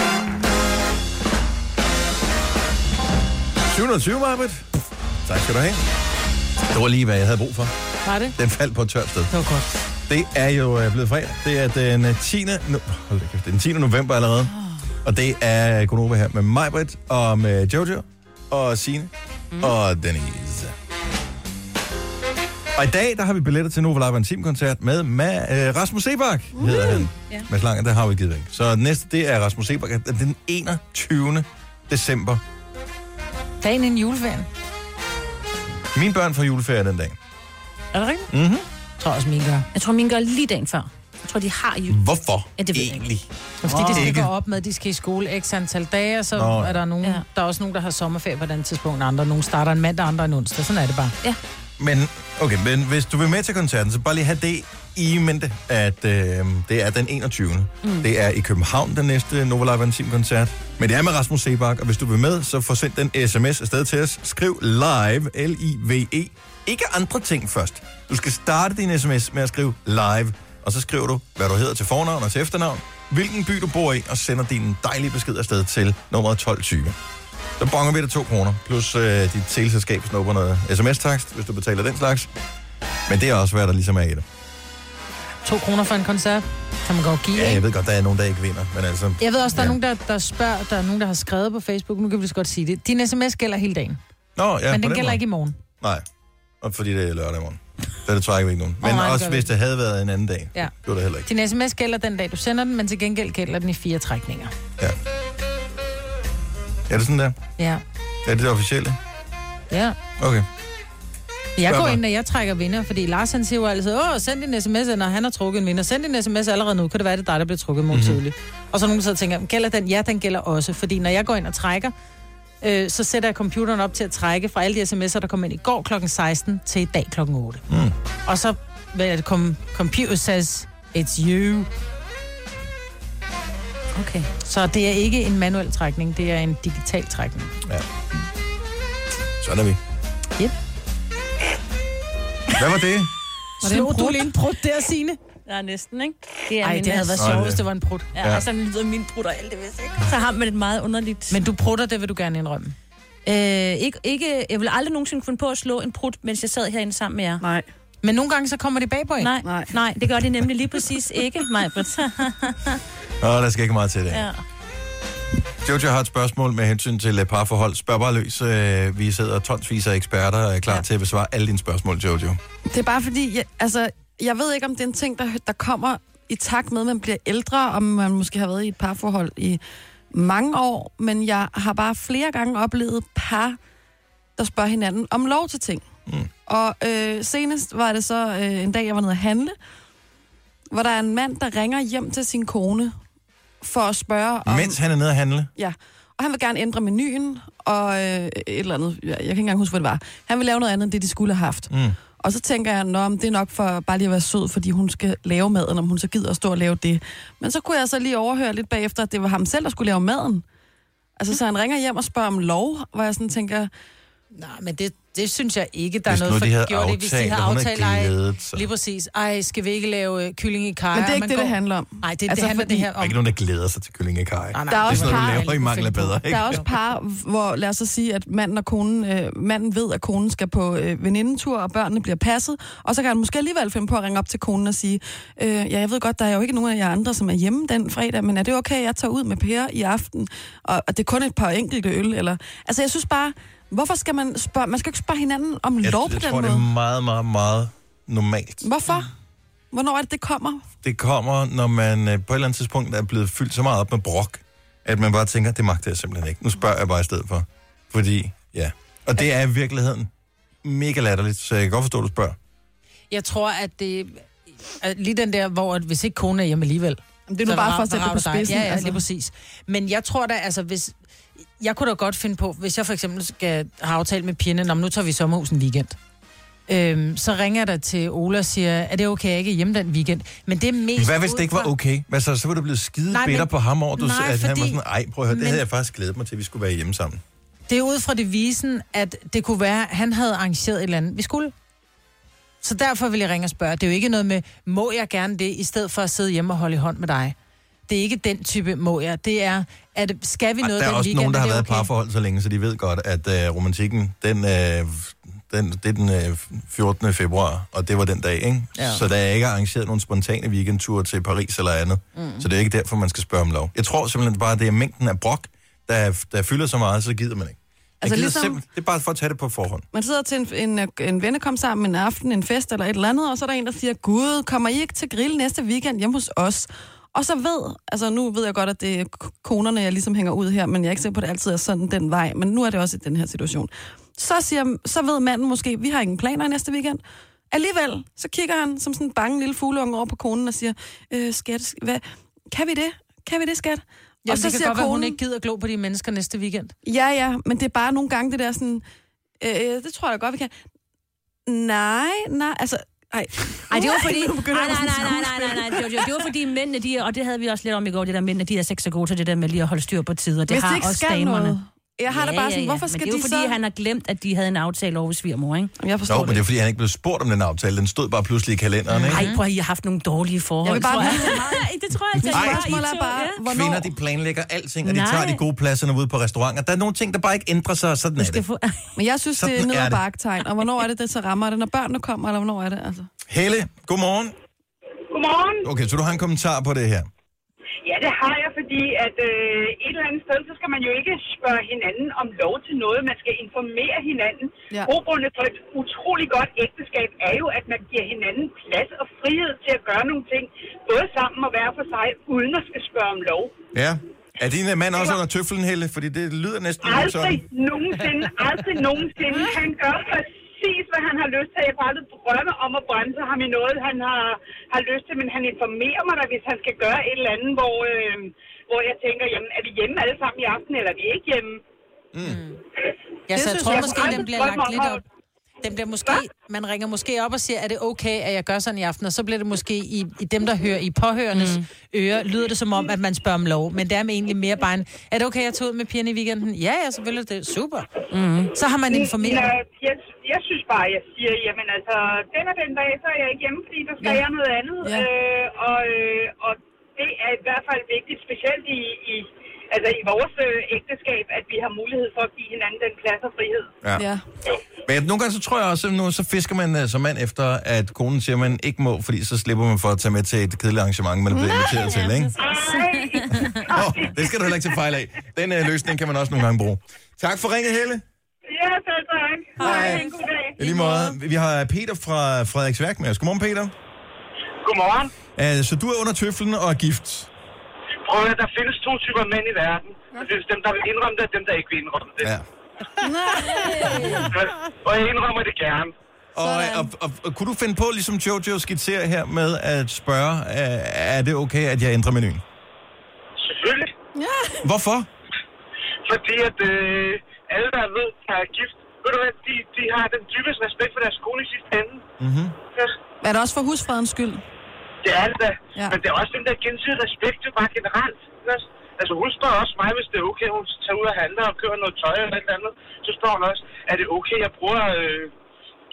720, Marbet. Tak skal du have. Det var lige, hvad jeg havde brug for. Var det? Den faldt på et tørt sted. Det var godt. Det er jo øh, blevet fredag. Det er den øh, 10. No- Hold da kæft, det er den 10. november allerede. Og det er Gunova her med Majbrit og med Jojo og Signe mm. og Denise. Og i dag, der har vi billetter til Nova Live Intim-koncert med, med øh, Rasmus Sebak, hedder han. Ja. Mads Lange, der har vi givet væk. Så næste, det er Rasmus Sebak den 21. december. Dagen inden juleferien. Mine børn får juleferie den dag. Er det rigtigt? Mm-hmm. Jeg tror også, min gør. Jeg tror, min gør lige dagen før. Jeg tror, de har jo... Hvorfor Ja, det ved jeg egentlig? Fordi de skal Ikke. gå op med, at de skal i skole x antal dage, og så Nå. er der nogen, Ja. der er også nogen, der har sommerferie på et andet tidspunkt, andre nogen starter en mandag, andre en onsdag. Sådan er det bare. Men, okay, men hvis du vil med til koncerten, så bare lige have det i mente, at øh, det er den 21. Mm. Det er i København, den næste Nova Live Intim koncert. Men det er med Rasmus Sebak, og hvis du vil med, så få sendt den sms afsted til os. Skriv live, L-I-V-E. Ikke andre ting først. Du skal starte din sms med at skrive live, og så skriver du, hvad du hedder til fornavn og til efternavn, hvilken by du bor i, og sender din dejlige besked afsted til nummeret 1220. Så bonger vi dig to kroner, plus øh, dit teleselskab snupper noget sms-takst, hvis du betaler den slags. Men det er også, hvad der ligesom er i det. To kroner for en koncert, kan man godt give. Ja, jeg ved godt, der er nogen, der ikke vinder, men altså... Jeg ved også, der er Ja. nogen, der, der spørger, der er nogen, der har skrevet på Facebook, nu kan vi så godt sige det. Din sms gælder hele dagen, Nå, ja, men på den gælder måde. ikke i morgen. Nej, og fordi det er lørdag morgen. Så det trækker vi ikke nogen. Men nej, det også hvis det havde været en anden dag, Ja. gjorde det heller ikke. Din sms gælder den dag, du sender den, men til gengæld gælder den i fire trækninger. Ja. Er det sådan der? Ja. Er det det officielle? Ja. Okay. Jeg går ind, når jeg trækker vinder, fordi Lars han siger jo altid, åh, send din sms, når han har trukket en vinder. Send din sms allerede nu, kan det være, det er dig, der bliver trukket mod Mhm. mm-hmm. tidligt. Og så er nogen, der og tænker, gælder den? Ja, den gælder også, fordi når jeg går ind og trækker, øh, så sætter jeg computeren op til at trække fra alle de sms'er, der kom ind i går kl. 16 til i dag kl. 8. Mm. Og så vil det komme, computer says, it's you. Okay. Så det er ikke en manuel trækning, det er en digital trækning. Sådan er vi. Yep. Hvad var det? Var det en du lige en prut der, Signe? Ja, næsten, ikke? Det er Ej, det havde været sjovt, det- hvis det var en prut. Ja, Ja. ja. sådan lyder min det vist, ikke? Så har man et meget underligt... Men du prutter, det vil du gerne indrømme. Øh, ikke, ikke, jeg vil aldrig nogensinde finde på at slå en prut, mens jeg sad herinde sammen med jer. Nej. Men nogle gange så kommer det bag på en. Nej, Nej. nej, det gør det nemlig lige præcis ikke, mig, Nå, der skal ikke meget til det. ja. Jojo har et spørgsmål med hensyn til øh, parforhold. Spørg bare løs. Øh, Vi sidder tonsvis af eksperter og er klar ja. Til at besvare alle dine spørgsmål, Jojo. Det er bare fordi, jeg, altså, jeg ved ikke, om det er en ting, der, der kommer i takt med, at man bliver ældre, og man måske har været i et parforhold i mange år, men jeg har bare flere gange oplevet par, der spørger hinanden om lov til ting. Mm. Og øh, senest var det så øh, en dag, jeg var nede at handle, hvor der er en mand, der ringer hjem til sin kone for at spørge om... Mens han er nede at handle. Ja, og han vil gerne ændre menuen, og øh, et eller andet, jeg, jeg kan ikke engang huske, hvad det var. Han vil lave noget andet, end det de skulle have haft. Mm. Og så tænker jeg, at det er nok for bare lige at være sød, fordi hun skal lave maden, om hun så gider at stå og lave det. Men så kunne jeg så lige overhøre lidt bagefter, at det var ham selv, der skulle lave maden. Altså, så han ringer hjem og spørger om lov, hvor jeg sådan tænker, Nej, men det, det synes jeg ikke, der Hvis er noget de havde gjort i. Hvis de havde aftalt, ej, glædet sig. lige præcis, ej, skal vi ikke lave øh, kylling i kaj? Men det er ikke det, det går- handler om. Nej, det, Altså, det handler fordi- det her Der er om. ikke nogen, der glæder sig til kylling i kaj. Nej, nej. Der er Det er også sådan noget, du par, laver i mangel af bedre, ikke? Der er også par, hvor lad os så sige, at manden og konen, øh, manden ved, at konen skal på øh, venindetur, og børnene bliver passet, og så kan han måske alligevel finde på at ringe op til konen og sige, øh, ja, jeg ved godt, der er jo ikke nogen af jer andre, som er hjemme den fredag, men er det okay, jeg tager ud med Per i aften, og, og det er kun et par enkelte øl, eller... Altså, jeg synes bare, hvorfor skal man spørge, man skal ikke spørge hinanden om Jeg, lov på jeg den tror, måde. det er meget, meget, meget normalt. Hvorfor? Hvornår er det, det kommer? Det kommer, når man øh, på et eller andet tidspunkt er blevet fyldt så meget op med brok, at man bare tænker, det magter jeg simpelthen ikke. Nu spørger jeg bare i stedet for. Fordi, ja. Og det er i virkeligheden mega latterligt, så jeg kan godt forstå, at du spørger. Jeg tror, at det er lige den der, hvor at hvis ikke konen er hjemme alligevel. Det er nu bare for at sætte det på dig. spidsen. Ja, ja, altså. lige præcis. Men jeg tror da, altså hvis... Jeg kunne da godt finde på, hvis jeg for eksempel skal have aftalt med pigerne, om nu tager vi sommerhus en weekend. Øhm, så ringer jeg da til Ola og siger, er det okay, jeg ikke er hjemme den weekend? Men det er mest... Hvad hvis det ikke var okay? Hvad så? Så var du blevet skide Nej, bitter men- på ham over, du, Nej, at han var sådan, ej, prøv at høre, det men- havde jeg faktisk glædet mig til, at vi skulle være hjemme sammen. Det er ud fra devisen, at det kunne være, at han havde arrangeret et eller andet, vi skulle. Så derfor vil jeg ringe og spørge. Det er jo ikke noget med, må jeg gerne det, i stedet for at sidde hjemme og holde i hånd med dig. Det er ikke den type må jeg. Det er, at skal vi noget der er den også weekend, nogen, der har været i parforhold så længe, så de ved godt, at øh, romantikken, den, øh, den, det er den øh, 14. februar, og det var den dag, ikke? Ja. Så der er ikke arrangeret nogen spontane weekendture til Paris eller andet. Mm. Så det er ikke derfor, man skal spørge om lov. Jeg tror simpelthen bare, at det er mængden af brok, der, der fylder så meget, så gider man ikke. Altså, ligesom- simpelthen, det er bare for at tage det på forhånd. Man sidder til en, en, en vennekom sammen en aften, en fest eller et eller andet, og så er der en, der siger, Gud, kommer I ikke til grill næste weekend hjemme hos os? Og så ved, altså nu ved jeg godt, at det er konerne, jeg ligesom hænger ud her, men jeg er ikke sikker på, at det altid er sådan den vej, men nu er det også i den her situation. Så, siger, så ved manden måske, vi har ingen planer i næste weekend. Alligevel, så kigger han som sådan en bange lille fugleunge over på konen og siger, øh, skat, hvad, kan vi det? Kan vi det, skat? Ja, og så det kan godt være, hun ikke gider glo på de mennesker næste weekend. Ja, ja, men det er bare nogle gange det der sådan... Øh, det tror jeg da godt, vi kan. Nej, nej, altså... Ej, Ej, det var fordi... Nu Nej, nej, nej, nej, nej, nej, nej. Det, var, fordi mændene, de, og det havde vi også lidt om i går, det der mændene, de er sex så gode til det der med lige at holde styr på tider. Det Hvis har de også skal damerne. noget. Jeg har da bare sådan, hvorfor skal Men det er jo de fordi, så... han har glemt, at de havde en aftale over ved svigermor, ikke? Jeg forstår Jo, det. men det er fordi, han ikke blev spurgt om den aftale. Den stod bare pludselig i kalenderen, ikke? Ej, prøv at I har haft nogle dårlige forhold, Jeg vil bare tror jeg. vide- Ej, det tror jeg, det Ej. tror jeg, I Spørgsmålet er bare, ja. hvornår... Kvinder, de planlægger alting, og de Nej. tager de gode pladser ude på restauranter. Der er nogle ting, der bare ikke ændrer sig, og sådan er Skal det. få... [laughs] Men jeg synes, det Sådan er ned er ad det. baktegn. Og hvornår er det, det så rammer? Er det, når børnene kommer, eller hvornår er det? Altså? Helle, godmorgen. Godmorgen. Okay, så du har en kommentar på det her. Ja, det har jeg, fordi at øh, et eller andet sted, så skal man jo ikke spørge hinanden om lov til noget. Man skal informere hinanden. Ja. Grobundet for et utrolig godt ægteskab er jo, at man giver hinanden plads og frihed til at gøre nogle ting, både sammen og hver for sig, uden at skal spørge om lov. Ja. Er din øh, mand også under tøflen, Helle? Fordi det lyder næsten Aldrig sådan. nogensinde, aldrig nogensinde. Han gør præcis, hvad han har lyst til. Jeg får aldrig drømme om at bremse ham i noget, han har, har lyst til. Men han informerer mig da, hvis han skal gøre et eller andet, hvor, øh, hvor jeg tænker, jamen, er vi hjemme alle sammen i aften, eller er vi ikke hjemme? Ja, Det så jeg synes tror jeg måske, den bliver lagt lidt op. Den bliver måske, man ringer måske op og siger, er det okay, at jeg gør sådan i aften? Og så bliver det måske i, i dem, der hører i påhørendes mm. ører, lyder det som om, at man spørger om lov. Men det er egentlig mere bare en, er det okay, at jeg tager ud med pigerne i weekenden? Ja, ja, selvfølgelig, det er super. Mm. Så har man informeret. Jeg, jeg, jeg synes bare, jeg siger, jamen altså, den og den dag, så er jeg ikke hjemme, fordi der skal Ja. ja. jeg noget andet. Ja. Øh, og, øh, og det er i hvert fald vigtigt, specielt i, i, altså i vores øh, ægteskab, at vi har mulighed for at give hinanden den plads og frihed. Ja. Ja. Men nogle gange så tror jeg også, at nu så fisker man uh, som mand efter, at konen siger, at man ikke må, fordi så slipper man for at tage med til et kedeligt arrangement, man er blevet inviteret til, ikke? Ej, Oh, det skal du heller ikke til fejl af. Den uh, løsning kan man også nogle gange bruge. Tak for ringet, Helle. ja, selv tak. Hej. En god dag. I lige måde. Vi har Peter fra Frederiksværk med os. Godmorgen, Peter. Godmorgen. Uh, så du er under tøflen og er gift. Prøv at høre, der findes to typer mænd i verden. Der findes dem, der vil indrømme det, og dem, der ikke vil indrømme det. Ja. [laughs] Og jeg indrømmer det gerne. Og, og, og, og kunne du finde på, ligesom Jojo skitserer her, med at spørge, er det okay, at jeg ændrer menuen? Selvfølgelig. Hvorfor? Fordi at øh, alle, der ved, der er gift, ved du hvad, de, de har den dybeste respekt for deres kone i sidste ende. Mm-hmm. Ja, Er det også for husfredens skyld? Det er det da. Ja. Men det er også den der gensidige respekt, jo bare generelt. Altså, hun spørger også mig, hvis det er okay, hun tager ud og handler og køber noget tøj eller et eller andet. Så spørger hun også, er det okay, jeg bruger øh,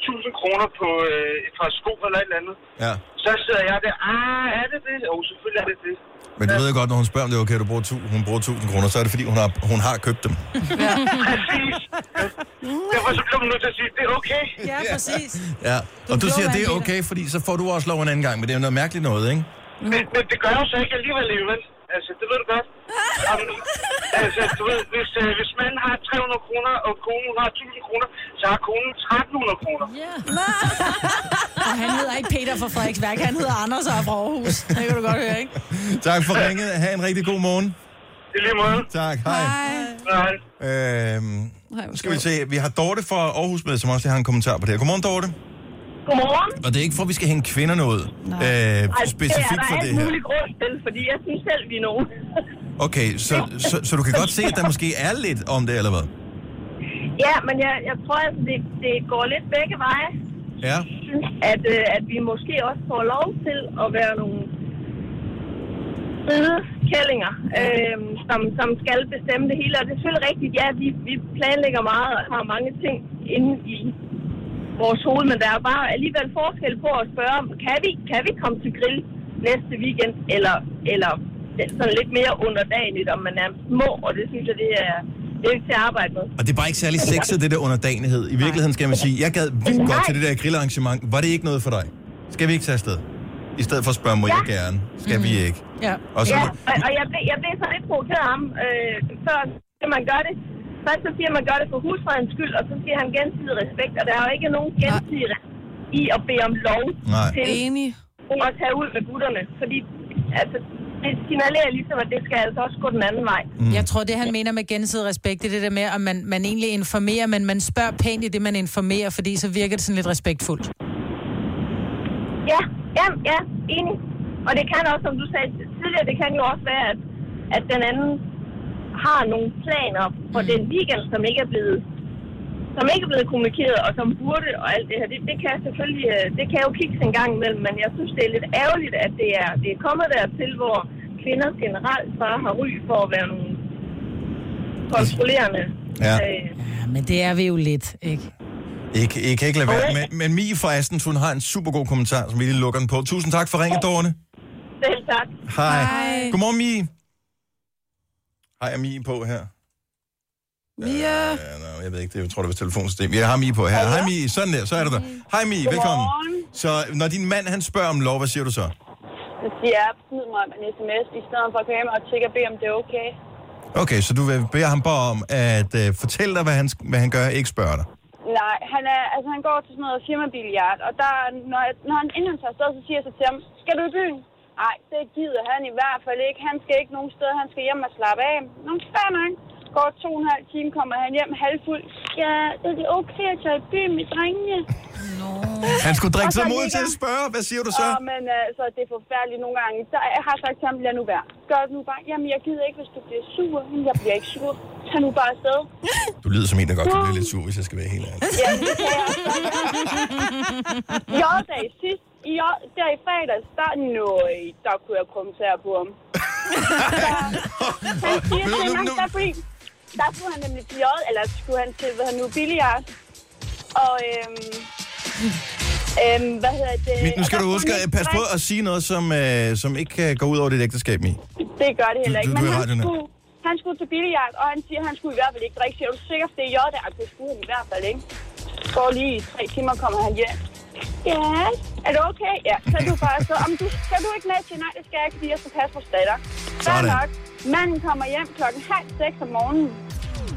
1000 kroner på øh, et par sko eller et eller andet. Ja. Så sidder jeg der, ah, er det det? Jo, selvfølgelig er det det. Men du ved jo godt, når hun spørger, om det er okay, at du bruger tu- hun bruger 1000 kroner, så er det fordi, hun har, hun har købt dem. [laughs] Præcis. Derfor så bliver man nødt til at sige, det er okay. Ja, præcis. Ja. Og du klog, siger, det er okay, fordi så får du også lov en anden gang, men det er jo noget mærkeligt noget, ikke? Men, men det gør jo så ikke alligevel, vel? Altså, det ved du godt. Om, altså, du ved, hvis, øh, hvis manden har 300 kroner, og konen har 1000 kroner, så har konen 1300 kroner. [laughs] Og han hedder ikke Peter fra Frederiksværk, han hedder Anders og er fra Aarhus. Det kan du godt høre, ikke? Tak for ringet. Ha' en rigtig god morgen. I lige måde. Tak. Hej. Øhm, Hej, nu skal vi se. Vi har Dorte fra Aarhus med, som også har en kommentar på det her. Godmorgen, Dorte. Godmorgen. Og det er ikke for, at vi skal hænge kvinder noget. Øh, Ej, specifikt for det er det der her. alt mulig grund til, fordi jeg synes selv, vi er nogen. Okay, så, så, så du kan godt se, at der måske er lidt om det, eller hvad? ja, men jeg, jeg tror, at det, det går lidt begge veje. Ja. At, øh, at vi måske også får lov til at være nogle kællinger, øh, som, som skal bestemme det hele. Og det er selvfølgelig rigtigt, ja, vi, vi planlægger meget og har mange ting inde i vores hoved, men der er bare alligevel forskel på at spørge, om, kan vi, kan vi komme til grill næste weekend, eller, eller sådan lidt mere underdanigt, om man er små, og det synes jeg, det er, det er ikke til at arbejde med. Og det er bare ikke særlig sexet, det der underdanighed. I virkeligheden skal man sige, jeg gad vildt godt til det der grillarrangement. Var det ikke noget for dig? Skal vi ikke tage afsted? I stedet for at spørge, må Ja. jeg gerne? Skal vi ikke? Ja. Og så, Ja, og, og jeg, blev, jeg blev så lidt provokeret af ham, øh, før man gør det. Først så siger man, at man gør det for husfredens skyld, og så siger han gensidig respekt, og der er jo ikke nogen gensidig respekt i at bede om lov Nej. til Enig. at tage ud med gutterne. Fordi altså, det signalerer ligesom, at det skal altså også gå den anden vej. Mm. Jeg tror, det han mener med gensidig respekt, det er det der med, at man, man egentlig informerer, men man spørger pænt i det, man informerer, fordi så virker det sådan lidt respektfuldt. Ja, ja, ja, enig. Og det kan også, som du sagde tidligere, det kan jo også være, at, at den anden har nogle planer for den weekend, som ikke er blevet som ikke er blevet kommunikeret, og som burde, og alt det her, det, det kan selvfølgelig, øh, det kan jo kigge en gang imellem, men jeg synes, det er lidt ærgerligt, at det er, det er kommet dertil, hvor kvinder generelt bare har ry for at være nogle kontrollerende. Ja. Øh, Ja, men det er vi jo lidt, ikke? I, kan- I kan ikke lade være. Men, men Mie fra Astens, hun har en super god kommentar, som vi lige lukker den på. Tusind tak for ringet, Dorte. selv tak. Hej. Hej. Godmorgen, Mie. Hej, er Mie på her? Mia. Ja, no, jeg ved ikke, det, jeg tror, det var telefonsystem. Jeg har Mie på her. Hej Mie, sådan der, så er du der. Hej Mie, velkommen. Så når din mand, han spørger om lov, hvad siger du så? Så siger jeg, smid mig en sms, i stedet for at komme hjem og tjekke og bede, om det er okay. Okay, så du vil bede ham bare om at uh, fortælle dig, hvad han, hvad han gør, ikke spørge dig. Nej, han, er, altså, han går til sådan noget firmabiljart, og der, når, jeg, når han inden han tager afsted, så siger jeg så til ham, skal du i byen? Nej, det gider han i hvert fald ikke. Han skal ikke nogen steder, han skal hjem og slappe af. Nå, fair nok. Går to og en halv time, kommer han hjem halvfuld. Ja, er det okay at tage i byen med drengene? Han skulle drikke sig mod til at spørge. Hvad siger du så? Åh, men altså, det er forfærdeligt nogle gange. Så jeg har sagt til ham, lad nu være. Gør det nu bare. Jamen, jeg gider ikke, hvis du bliver sur. Men jeg bliver ikke sur. Tag nu bare afsted. Du lyder som en, der godt kan blive lidt sur, hvis jeg skal være helt ærlig. Ja, det kan jeg [laughs] også. I år dag sidst, i der i fredags, der, nøj, der kunne jeg kommentere på ham. Så, [laughs] han siger til mig, der, fordi, der skulle han nemlig til J, eller skulle han til, hvad han nu, billiard. Og, øhm, øhm, hvad hedder det? Men nu skal du huske at passe på at sige noget, som, øh, som ikke kan gå ud over dit ægteskab, Mie. Det gør det heller Du- ikke. du- du Men er han skulle, han skulle til billiard, og han siger, at han skulle i hvert fald ikke drikke. Så er du sikker, for det er J, der det skulle han i hvert fald ikke. Går lige tre timer, kommer han hjem. Ja, er det okay? Ja, så er du bare så. Om du, skal du ikke med til? Nej, det skal jeg ikke, fordi jeg skal passe på datter. Fair Sådan. nok. Manden kommer hjem klokken halv seks om morgenen.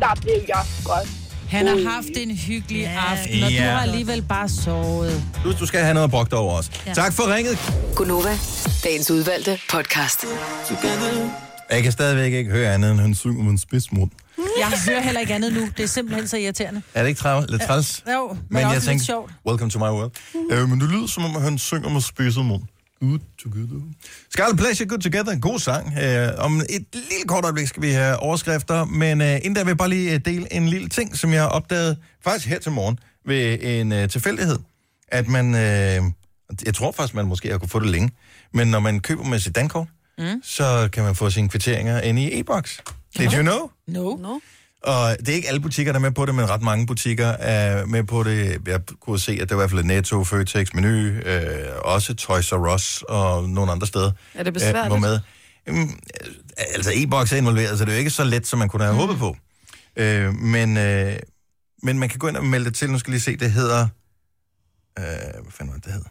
Der blev jeg godt. Han har haft en hyggelig aften, og du Ja. har alligevel bare sovet. Du, du skal have noget dig over os. Ja. Tak for ringet. Gunova, dagens udvalgte podcast. Jeg kan stadigvæk ikke høre andet, end han synger med en spidsmund. Jeg hører heller ikke andet nu. Det er simpelthen så irriterende. Er det ikke træ- lidt træls? Jo, men, Men jeg også lidt tænkte, sjovt. welcome to my world. Uh, men det lyder som om, han synger med spidset mund. Good together. Scarlet Pleasure, Good Together, en god sang. Uh, om et lille kort øjeblik skal vi have overskrifter, men uh, inden der vil jeg bare lige øh, dele en lille ting, som jeg har opdaget faktisk her til morgen ved en uh, tilfældighed. At man, uh, jeg tror faktisk, man måske har kunne få det længe, men når man køber med sit dankort, Mm. så kan man få sine kvitteringer inde i e-boks. Did you know? No. no. Og det er ikke alle butikker, der er med på det, men ret mange butikker er med på det. Jeg kunne se, at det var i hvert fald Netto, Føtex, Menu, øh, også Toys R Us og nogle andre steder. Er det besværligt? Øh, var med. Jamen, altså e-boks er involveret, så det er jo ikke så let, som man kunne have mm. håbet på. Øh, men, øh, men man kan gå ind og melde det til. Nu skal jeg lige se, det hedder... Øh, hvad fanden var det, det hedder?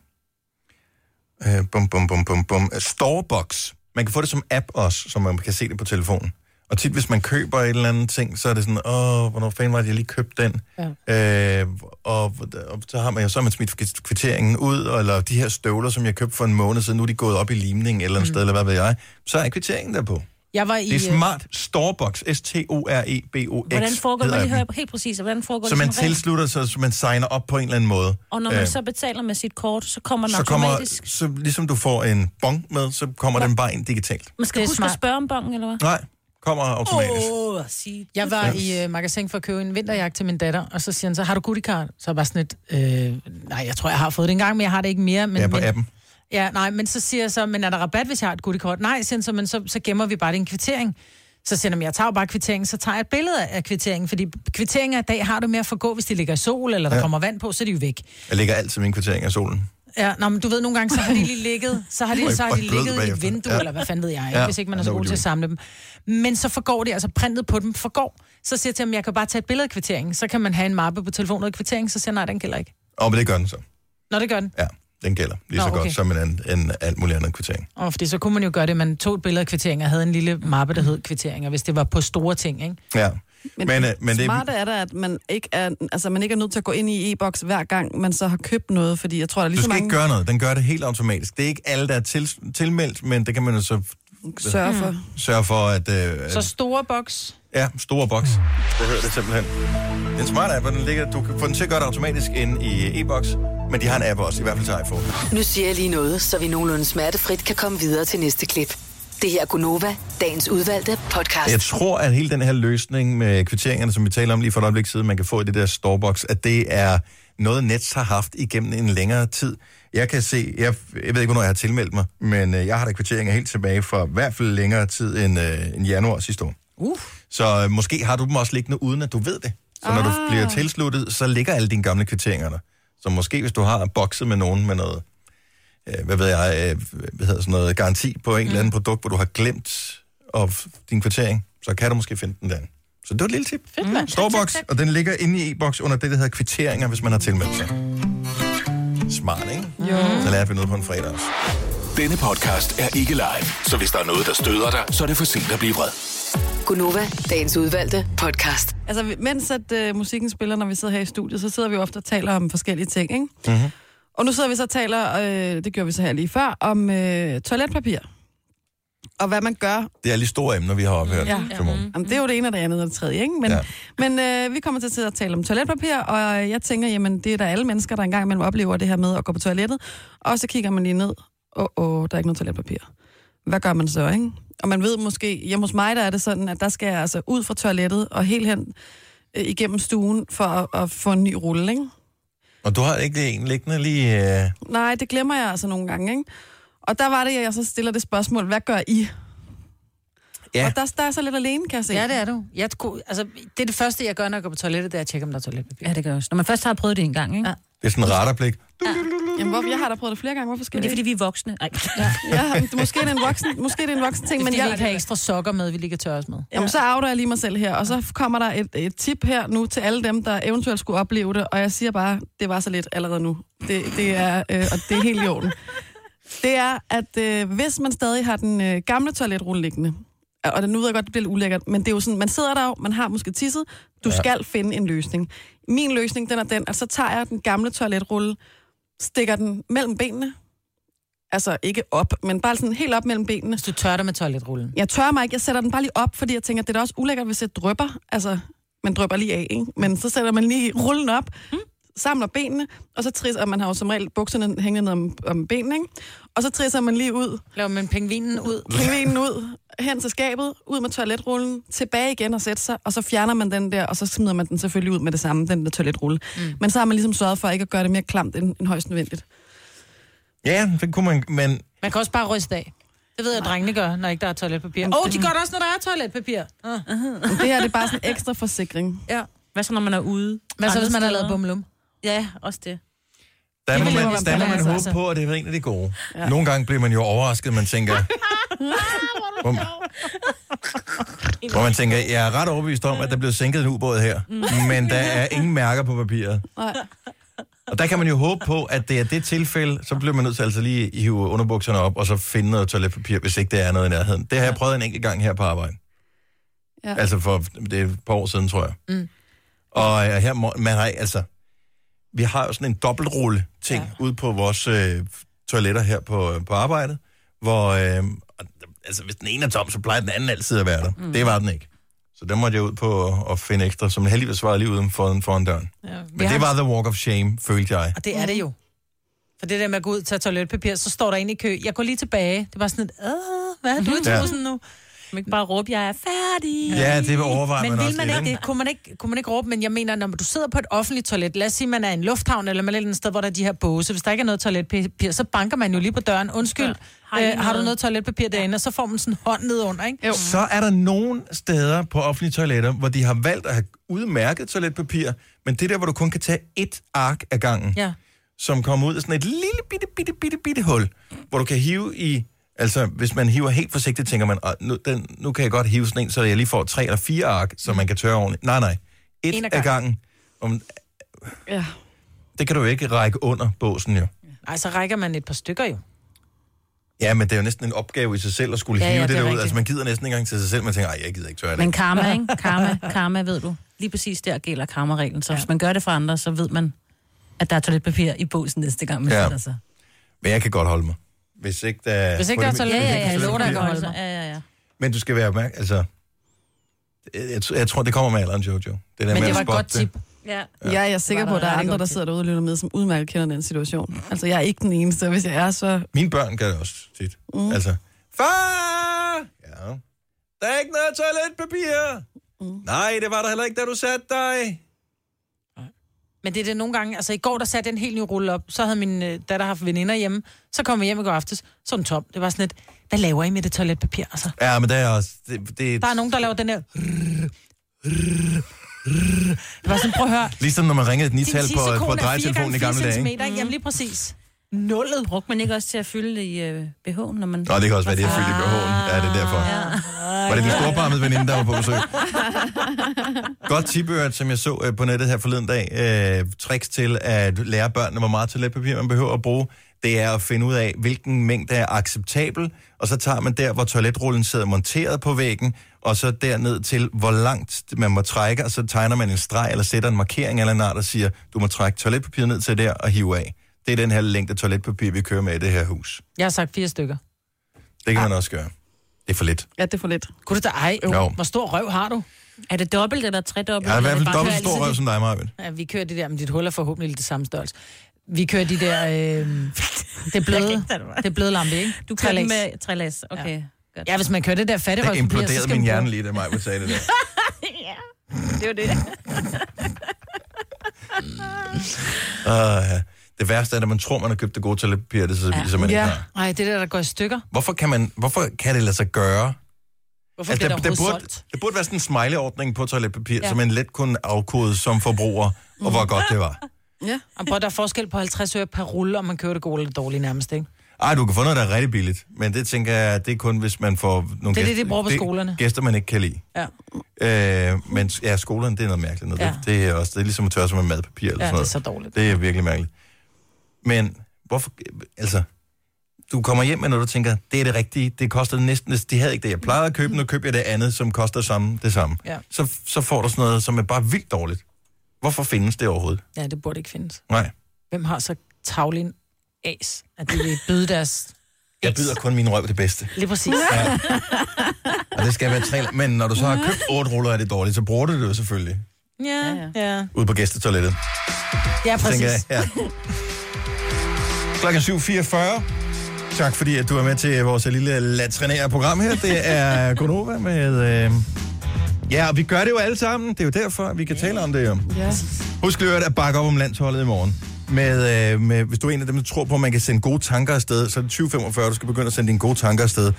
Øh, bum, bum, bum, bum, bum. Storebox. Man kan få det som app også, så man kan se det på telefonen. Og tit, hvis man køber et eller andet ting, så er det sådan, åh, hvornår fanden var det, jeg lige købte den? Ja. Øh, og, og, så har man jo så har man smidt kvitteringen ud, eller de her støvler, som jeg købte for en måned siden, nu er de gået op i limning et eller andet mm. sted, eller hvad ved jeg. Så er kvitteringen der på. Jeg var i... Det er Smart Storebox, E S-T-O-R-E-B-O-X. Hvordan foregår det? Må hedder lige høre appen. helt præcis, hvordan foregår Så det man som regel? tilslutter sig, så man signer op på en eller anden måde. Og når man Øh, så betaler med sit kort, så kommer den så kommer, automatisk. så ligesom du får en bong med, så kommer den bare ind digitalt. Man skal huske smart. at spørge om bongen, eller hvad? Nej, kommer automatisk. Åh, oh, sige. Jeg var i uh, magasin for at købe en vinterjakke til min datter, og så siger han så, har du goodiecard? Så er jeg bare sådan et, øh, nej, jeg tror, jeg har fået det engang, men jeg har det ikke mere. Men, Ja, på men, appen. Ja, nej, men så siger jeg så, men er der rabat, hvis jeg har et goodiekort? Nej, siger han så, men så, så gemmer vi bare din kvittering. Så siger han, "Men jeg tager jo bare kvitteringen, så tager jeg et billede af kvitteringen, fordi kvitteringer i dag har du med at forgå, hvis de ligger i sol, eller der Ja. kommer vand på, så er de jo væk. Jeg lægger altid min kvittering af solen. Ja, nå, men du ved, nogle gange, så har de lige ligget, så har de, så har de ligget i et vindue, Ja. eller hvad fanden ved jeg, ikke? Ja. hvis ikke man er så god til at samle dem. Men så forgår det, altså printet på dem forgår. Så siger jeg til ham, jeg kan bare tage et billede af kvitteringen, så kan man have en mappe på telefonen af kvitteringen, så siger jeg, nej, den gælder ikke. Og men det gør den så. Nå, det gør den. Ja, den gælder lige Nå, så godt okay. som en, anden- en alt mulig andet kvittering. Og fordi så kunne man jo gøre det, man tog et billede af kvitteringen og havde en lille mappe, der hed kvitteringer, hvis det var på store ting, ikke? Ja. Men, Men, men, øh, men det- smarte er da, at man ikke er, altså, man ikke er nødt til at gå ind i e-boks hver gang, man så har købt noget, fordi jeg tror, der er lige Du så skal mange ikke gøre noget. Den gør det helt automatisk. Det er ikke alle, der er til, tilmeldt, men det kan man jo så sørge for. sørge for, at... Øh, Så store boks. Ja, store boks. Det hedder det simpelthen. Det er en smart app, og den ligger, du kan få den til at gøre det automatisk inde i e-boks, men de har en app også, i hvert fald til iPhone. Nu siger jeg lige noget, så vi nogenlunde smertefrit kan komme videre til næste klip. Det her er Gunova, dagens udvalgte podcast. Jeg tror, at hele den her løsning med kvitteringerne, som vi taler om lige for et øjeblik siden, man kan få i det der storebox, at det er noget, Nets har haft igennem en længere tid. Jeg kan se, jeg, jeg ved ikke, hvornår jeg har tilmeldt mig, men øh, jeg har da kvitteringer helt tilbage fra i hvert fald længere tid end, øh, end januar sidste år. Uh. Så øh, måske har du dem også liggende, uden at du ved det. Så når du Ah. bliver tilsluttet, så ligger alle dine gamle kvitteringer der. Så måske hvis du har bokset med nogen med noget, øh, hvad ved jeg, øh, hvad hedder sådan noget, garanti på en mm. eller anden produkt, hvor du har glemt of din kvittering, så kan du måske finde den der. Så det var et lille tip. Fedt, mand. Storbox, og den ligger inde i e-boks under det, der hedder kvitteringer, hvis man har tilmeldt sig. Smart, ikke? Jo. Så lærte vi noget på en fredag også. Denne podcast er ikke live, så hvis der er noget, der støder dig, så er det for sent at blive vred. Gunova, dagens udvalgte podcast. Altså, mens at øh, musikken spiller, når vi sidder her i studiet, så sidder vi jo ofte og taler om forskellige ting, ikke? Mm-hmm. Og nu sidder vi så og taler, øh, det gjorde vi så her lige før, om øh, toiletpapir. Og hvad man gør. Det er lige store emner, vi har ophørt Ja. morgen. Jamen, det er jo det ene og det andet og det tredje, ikke? Men, Ja. ja. men øh, vi kommer til at sidde og tale om toiletpapir, og jeg tænker, jamen, det er der alle mennesker, der engang imellem oplever det her med at gå på toilettet. Og så kigger man lige ned, åh, oh, oh, der er ikke noget toiletpapir. Hvad gør man så, ikke? Og man ved måske, hjemme hos mig, der er det sådan, at der skal jeg altså ud fra toilettet og helt hen øh, igennem stuen for at, at få en ny rulle, ikke? Og du har ikke en liggende lige... Øh... Nej, det glemmer jeg altså nogle gange, ikke? Og der var det, at jeg så stiller det spørgsmål, hvad gør I? Ja. Og der, der er så lidt alene, kan jeg se. Ja, det er du. Jeg, kunne- altså, det er det første, jeg gør, når jeg går på toilettet, det er at tjekke, om der er toiletpapir. Ja, det gør jeg også. Når man først har prøvet det en gang, ikke? Ja. Det er sådan en raterblik. Jamen, hvorfor? Jeg har da prøvet det flere gange. Hvorfor skal Men det er, det fordi vi er voksne. Ej. Ja, ja det, måske er det en voksen, måske er det en voksen ting, Men men jeg ikke have ekstra sokker med, vi lige kan tørre os med. jamen, så outer jeg lige mig selv her, og så kommer der et, et tip her nu til alle dem, der eventuelt skulle opleve det, og jeg siger bare, det var så lidt allerede nu. Det, det er, øh, og det er helt i orden. Det er, at øh, hvis man stadig har den øh, gamle toiletrulle liggende, og det, nu ved jeg godt, det bliver lidt ulækkert, men det er jo sådan, man sidder der jo, man har måske tisset, du ja. skal finde en løsning. Min løsning, den er den, at så tager jeg den gamle toiletrulle, stikker den mellem benene, altså ikke op, men bare sådan helt op mellem benene. Hvis du tørrer dig med toiletrullen. Jeg tør mig ikke, jeg sætter den bare lige op, fordi jeg tænker, det er da også ulækkert, hvis jeg drypper. Altså, man drypper lige af, ikke? Men så sætter man lige rullen op, samler benene, og så trisser, man har jo som regel bukserne hængende ned om, om benene, ikke? Og så trisser man lige ud, Laver man pingvinen ud. pingvinen ud, hen til skabet, ud med toiletrullen, tilbage igen og sætte sig, og så fjerner man den der, og så smider man den selvfølgelig ud med det samme, den der toiletrulle. Mm. Men så har man ligesom sørget for ikke at gøre det mere klamt end, end højst nødvendigt. Ja, det kunne man, men Man kan også bare ryste af. Det ved jeg, drengene gør, når ikke der er toiletpapir. Åh, oh, de gør det også, når der er toiletpapir. Ah. Men det her det er bare sådan en ekstra forsikring. Ja. Hvad så, når man er ude? Hvad så, hvis man har lavet bumlum? Ja, også det. Der Det må man, der må man håbe altså. på, at det er en af de gode. Ja. Nogle gange bliver man jo overrasket, man tænker... [laughs] hvor, hvor man tænker, jeg er ret overbevist om, at der bliver sænket en ubåd her, men der er ingen mærker på papiret. Og der kan man jo håbe på, at det er det tilfælde, så bliver man nødt til altså lige at hive underbukserne op, og så finde noget toiletpapir, hvis ikke det er noget i nærheden. Det har jeg prøvet en enkelt gang her på arbejde. Ja. Altså for det er et par år siden, tror jeg. Mm. Og øh, her man har altså, vi har jo sådan en dobbeltrulle ting ja. ude på vores øh, toiletter her på, på arbejdet, hvor øh, altså, hvis den ene er tom, så plejer den anden altid at være der. Mm. Det var den ikke. Så der måtte jeg ud på at, at finde ekstra, som heldigvis var lige uden foran, foran døren. Ja. Men det var the walk of shame, følte jeg. Og det er det jo. For det der med at gå ud og tage toiletpapir, så står der en i kø. Jeg går lige tilbage. Det var sådan et, hvad er du i Ja. trussen nu? Man ikke bare råbe, jeg er færdig. Ja, det overvejer Men man vil også man lidt, ikke, det, kunne, man ikke, kunne man ikke råbe, men jeg mener, når du sidder på et offentligt toilet, lad os sige, man er i en lufthavn, eller man er et eller andet sted, hvor der er de her båse, hvis der ikke er noget toiletpapir, så banker man jo lige på døren, undskyld, ja. Har øh, har du noget? toiletpapir derinde, og så får man sådan en hånd ned under, ikke? Jo. Så er der nogle steder på offentlige toiletter, hvor de har valgt at have udmærket toiletpapir, men det der, hvor du kun kan tage et ark af gangen, Ja. som kommer ud af sådan et lille bitte, bitte, bitte, bitte hul, hvor du kan hive i... Altså, hvis man hiver helt forsigtigt, tænker man, "Ah, nu, den, nu kan jeg godt hive sådan en, så jeg lige får tre eller fire ark, så man kan tørre ordentligt. Nej, nej. Et En ad af gangen. Om, Ja. det kan du jo ikke række under båsen, jo. Ej, så rækker man et par stykker jo. Ja, men det er jo næsten en opgave i sig selv at skulle Ja, hive ja, det, det der ud. Altså, man gider næsten ikke engang til sig selv. Man tænker, ej, jeg gider ikke tørre det. Men karma, ikke? Karma, karma, ved du. Lige præcis der gælder karma-reglen. Så ja. hvis man gør det for andre, så ved man, at der er toiletpapir i båsen næste gang, man ja. sætter sig. Men jeg kan godt holde mig. Hvis ikke der... Hvis ikke der er det- toilet- Ja, ja, der ja, er lover dig, mig. Ja, ja, ja. Men du skal være opmærksom, altså... Jeg, jeg, jeg tror, det kommer med alderen, Jojo. Det der Men med det var et godt tip. Ja. Ja, jeg er sikker på, der at der er andre, der sidder derude og lytter med, som udmærket kender den situation. Altså, jeg er ikke den eneste, og hvis jeg er, så... Mine børn gør det også tit. Mm. Altså, far! Ja. Der er ikke noget toiletpapir. Mm. Nej, det var der heller ikke, da du satte dig. Men det er det nogle gange, altså i går, der satte jeg en helt ny rulle op, så havde min øh, datter haft veninder hjemme, så kom jeg hjem i går aftes, så den tom. Det var sådan et, hvad laver I med det toiletpapir, altså? Ja, men der er også... Det, det, Der er nogen, der laver den her... Det var sådan, prøv at høre. Ligesom når man ringede et nital på, på tissekone 4 drejetelefonen i gange 4 gamle dage. ikke? ikke? Jamen lige præcis. Nullet. Brugte man ikke også til at fylde i øh, BH'en, når man... Nå, det kan også være, det er fyldt i BH'en. Ja, det er derfor. Ja. Var det den storbarmede veninde, der var på besøg? Godt tipøret, som jeg så øh, på nettet her forleden dag. Øh, tricks til at lære børnene, hvor meget toiletpapir man behøver at bruge. Det er at finde ud af, hvilken mængde er acceptabel. Og så tager man der, hvor toiletrullen sidder monteret på væggen, og så derned til, hvor langt man må trække, og så tegner man en streg, eller sætter en markering eller en art, der siger, du må trække toiletpapiret ned til der og hive af. Det er den her længde toiletpapir, vi kører med i det her hus. Jeg har sagt fire stykker. Det kan man også gøre. Det er for lidt. Ja, det er for lidt. Kunne du da ej? Jo. Hvor stor røv har du? Er det dobbelt eller tredobbelt? Jeg har i hvert fald er det dobbelt stor røv som dig, Marvind. Ja, vi kører de der, men dit hul er forhåbentlig det samme størrelse. Vi kører de der, øh, det er bløde, [laughs] det er bløde lampe, ikke? Du kører den med trælæs. Okay. Ja. Godt. Ja, hvis man kører det der Det fattigrøvspapir, så imploderede min hjerne lige, da mig sagde det der. [laughs] Det var det. Uh, ja. Det værste er, at man tror, man har købt det gode toiletpapir, det så viser man ikke Ja, har. nej, det der, der går i stykker. Hvorfor kan, man, hvorfor kan det lade sig gøre? Hvorfor Altså, bliver der, der der, burde, solgt? der burde være sådan en smiley-ordning på toiletpapir, ja. Ja. som man let kunne afkode som forbruger, og hvor godt det var. [laughs] Ja. Og prøv, der er forskel på 50 øre per rulle, om man kører det gode eller det dårlige nærmest, ikke? Ej, du kan få noget, der er rigtig billigt, men det tænker jeg, det er kun, hvis man får nogle Det er det, gæster, de bruger på skolerne. gæster, man ikke kan lide. Ja. Øh, men ja, skolerne, det er noget mærkeligt. Noget. Ja. Det, det, er også, det er ligesom at tørre sig med madpapir eller Ja, sådan det er noget. så dårligt. Det er virkelig mærkeligt. Men hvorfor, altså, du kommer hjem med noget, du tænker, det er det rigtige, det koster næsten, de havde ikke det, jeg plejede at købe, nu køber jeg det andet, som koster samme, det samme. Ja. Så, så får du sådan noget, som er bare vildt dårligt. Hvorfor findes det overhovedet? Ja, det burde ikke findes. Nej, Hvem har så tavlen as, at de vil byde deres... jeg byder kun min røv det bedste. Lige præcis. Ja. Og det skal være tre, men når du så har købt otte ruller af det dårligt, så bruger du det jo selvfølgelig Ja, ja. Ja, ude på gæstetoilettet. ja præcis. tænker jeg. Ja. Klokken 7.44. Tak fordi, at du er med til vores lille latrinære program her. Det er [laughs] Gonova med... Øh... Ja, og vi gør det jo alle sammen. Det er jo derfor, at vi kan tale om det jo. Ja. Husk lige at bakke op om landsholdet i morgen. med, øh, med, hvis du er en af dem, der tror på, at man kan sende gode tanker afsted, så er det 2045, du skal begynde at sende dine gode tanker afsted.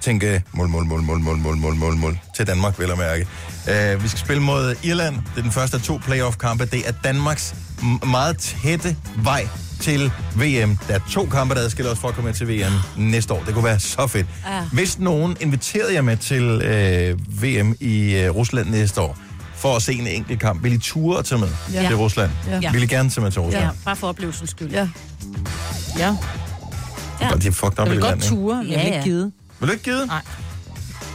Tænke mål, mål, mål, mål, mål, mål, mål, mål, mål, til Danmark, vel at mærke. Uh, vi skal spille mod Irland. Det er den første af to playoff-kampe. Det er Danmarks meget tætte vej til VM. Der er to kampe, der adskiller os for at komme med til VM næste år. Det kunne være så fedt. Ja. Hvis nogen inviterede jer med til øh, VM i øh, Rusland næste år, for at se en enkelt kamp, vil I ture at tage med Ja. ja. til Rusland? Ja. Vil I gerne tage med til Rusland? Ja, bare for oplevelsens skyld. Ja. Ja, Ja. De er fucked up jeg vil det godt land, ture, men vil Ja, ikke ja. gide. Vil du ikke give? Nej.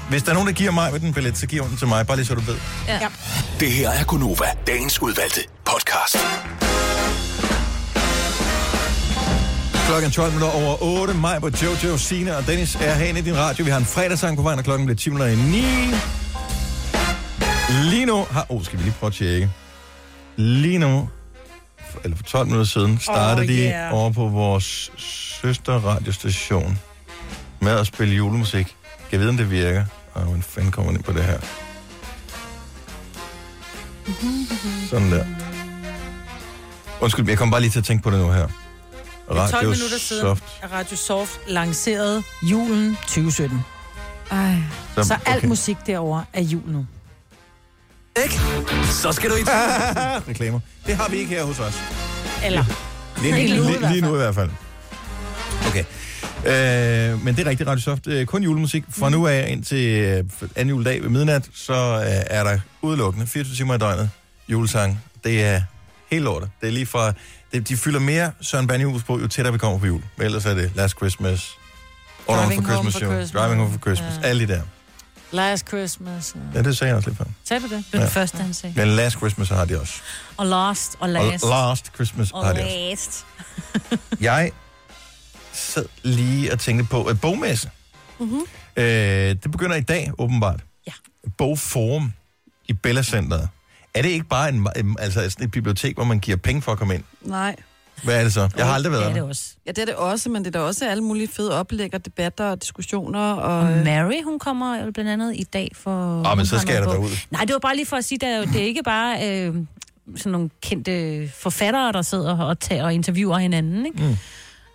Hvis der er nogen, der giver mig med den billet, så giver hun den til mig, bare lige så du ved. Ja. Det her er Gunova, dagens udvalgte podcast. Klokken 12 minutter over 8. Maj på Jojo, Sina og Dennis er herinde i din radio. Vi har en fredagssang på vejen, og klokken bliver 10 minutter i 9. Lige nu har... Oh, skal vi lige prøve at tjekke. Lige nu, eller for 12 minutter siden, startede Oh, de yeah. over på vores søster radiostation med at spille julemusik. Kan jeg vide, om det virker? Og hvordan fanden kommer ind på det her? Sådan der. Undskyld, jeg kom bare lige til at tænke på det nu her. Er 12 Radio minutter siden, Soft. Radio Soft lancerede julen 2017. Ej. Så alt okay. musik derovre er jul nu. Så skal du i [laughs] Reklamer. Det har vi ikke her hos os. Eller, Lige, Ikke lige, nu i lige, hvert lige nu i hvert fald. Okay. Øh, men det er rigtigt, Radio Soft. Øh, kun julemusik. Fra nu af indtil øh, anden juledag ved midnat, så øh, er der udelukkende 24 timer i døgnet julesang. Det er helt lortet. Det er lige fra... Det, de fylder mere Søren Banjehus på, jo tættere vi kommer på jul. Men ellers er det Last Christmas, All Home Driving for Home Christmas, for jo. Christmas. Driving Home for Christmas. Ja. Alle de der. Last Christmas. Ja, det sagde jeg også lidt før. Sagde du det? Det var Ja. det første, han sagde. Men Last Christmas har de også. Og last, og Og last. Last Christmas Og har de også. last. [laughs] Jeg sad lige og tænkte på et bogmesse. Mhm. Øh, det begynder i dag, åbenbart. Ja. Bogforum i Bella Centeret. Er det ikke bare en, altså sådan et bibliotek, hvor man giver penge for at komme ind? Nej. Hvad er det så? Jeg har aldrig Det været er det der. også. Ja, det er det også, men det er da også alle mulige fede oplæg og debatter og diskussioner. Og, Og Mary, hun kommer blandt andet i dag for... Åh, men hun så skal jeg da derud. Nej, det var bare lige for at sige, at det er ikke bare øh, sådan nogle kendte forfattere, der sidder og, tager og interviewer hinanden. Ikke?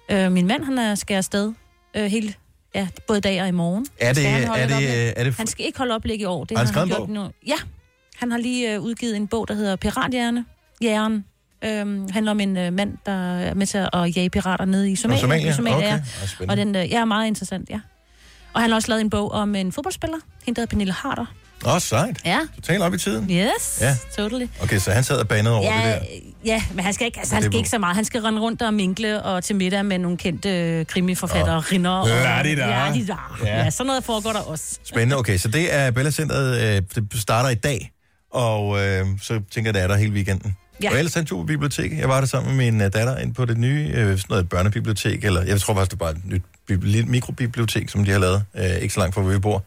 Mm. Øh, min mand, han er, skal afsted øh, hele, ja, både i dag og i morgen. Er det, Skal han holde er et det, er det, Han skal ikke holde oplæg i år. Det Har han har han gjort nu. Ja, han har lige øh, udgivet en bog, der hedder Pirathjerne. Jæren. Øhm, handler om en øh, mand, der er med til at jage pirater nede i Somalia. Somalia? I Somalia Okay. ja. Og den øh, ja, er meget interessant, ja. Og han har også lavet en bog om en fodboldspiller, hende der hedder Pernille Harder. Åh, oh, sejt. Ja, Totalt op i tiden. yes, Ja. totally. Okay, så han sad og banede over det Ja, der. ja, men han skal ikke, altså, han det skal ikke så meget. Han skal rende rundt og minkle og til middag med nogle kendte øh, krimiforfattere, oh. rinder. Og, La-di-da. Ja. ja, sådan noget foregår der også. Spændende. Okay, så det er Bella Centeret. Øh, det starter i dag, og øh, så tænker jeg, er der hele weekenden. Ja. Og ellers er en tur på biblioteket. Jeg var der sammen med min øh, datter ind på det nye, øh, sådan noget børnebibliotek, eller jeg tror faktisk, det er bare et nyt bibli- mikrobibliotek, som de har lavet, øh, ikke så langt fra, hvor vi bor.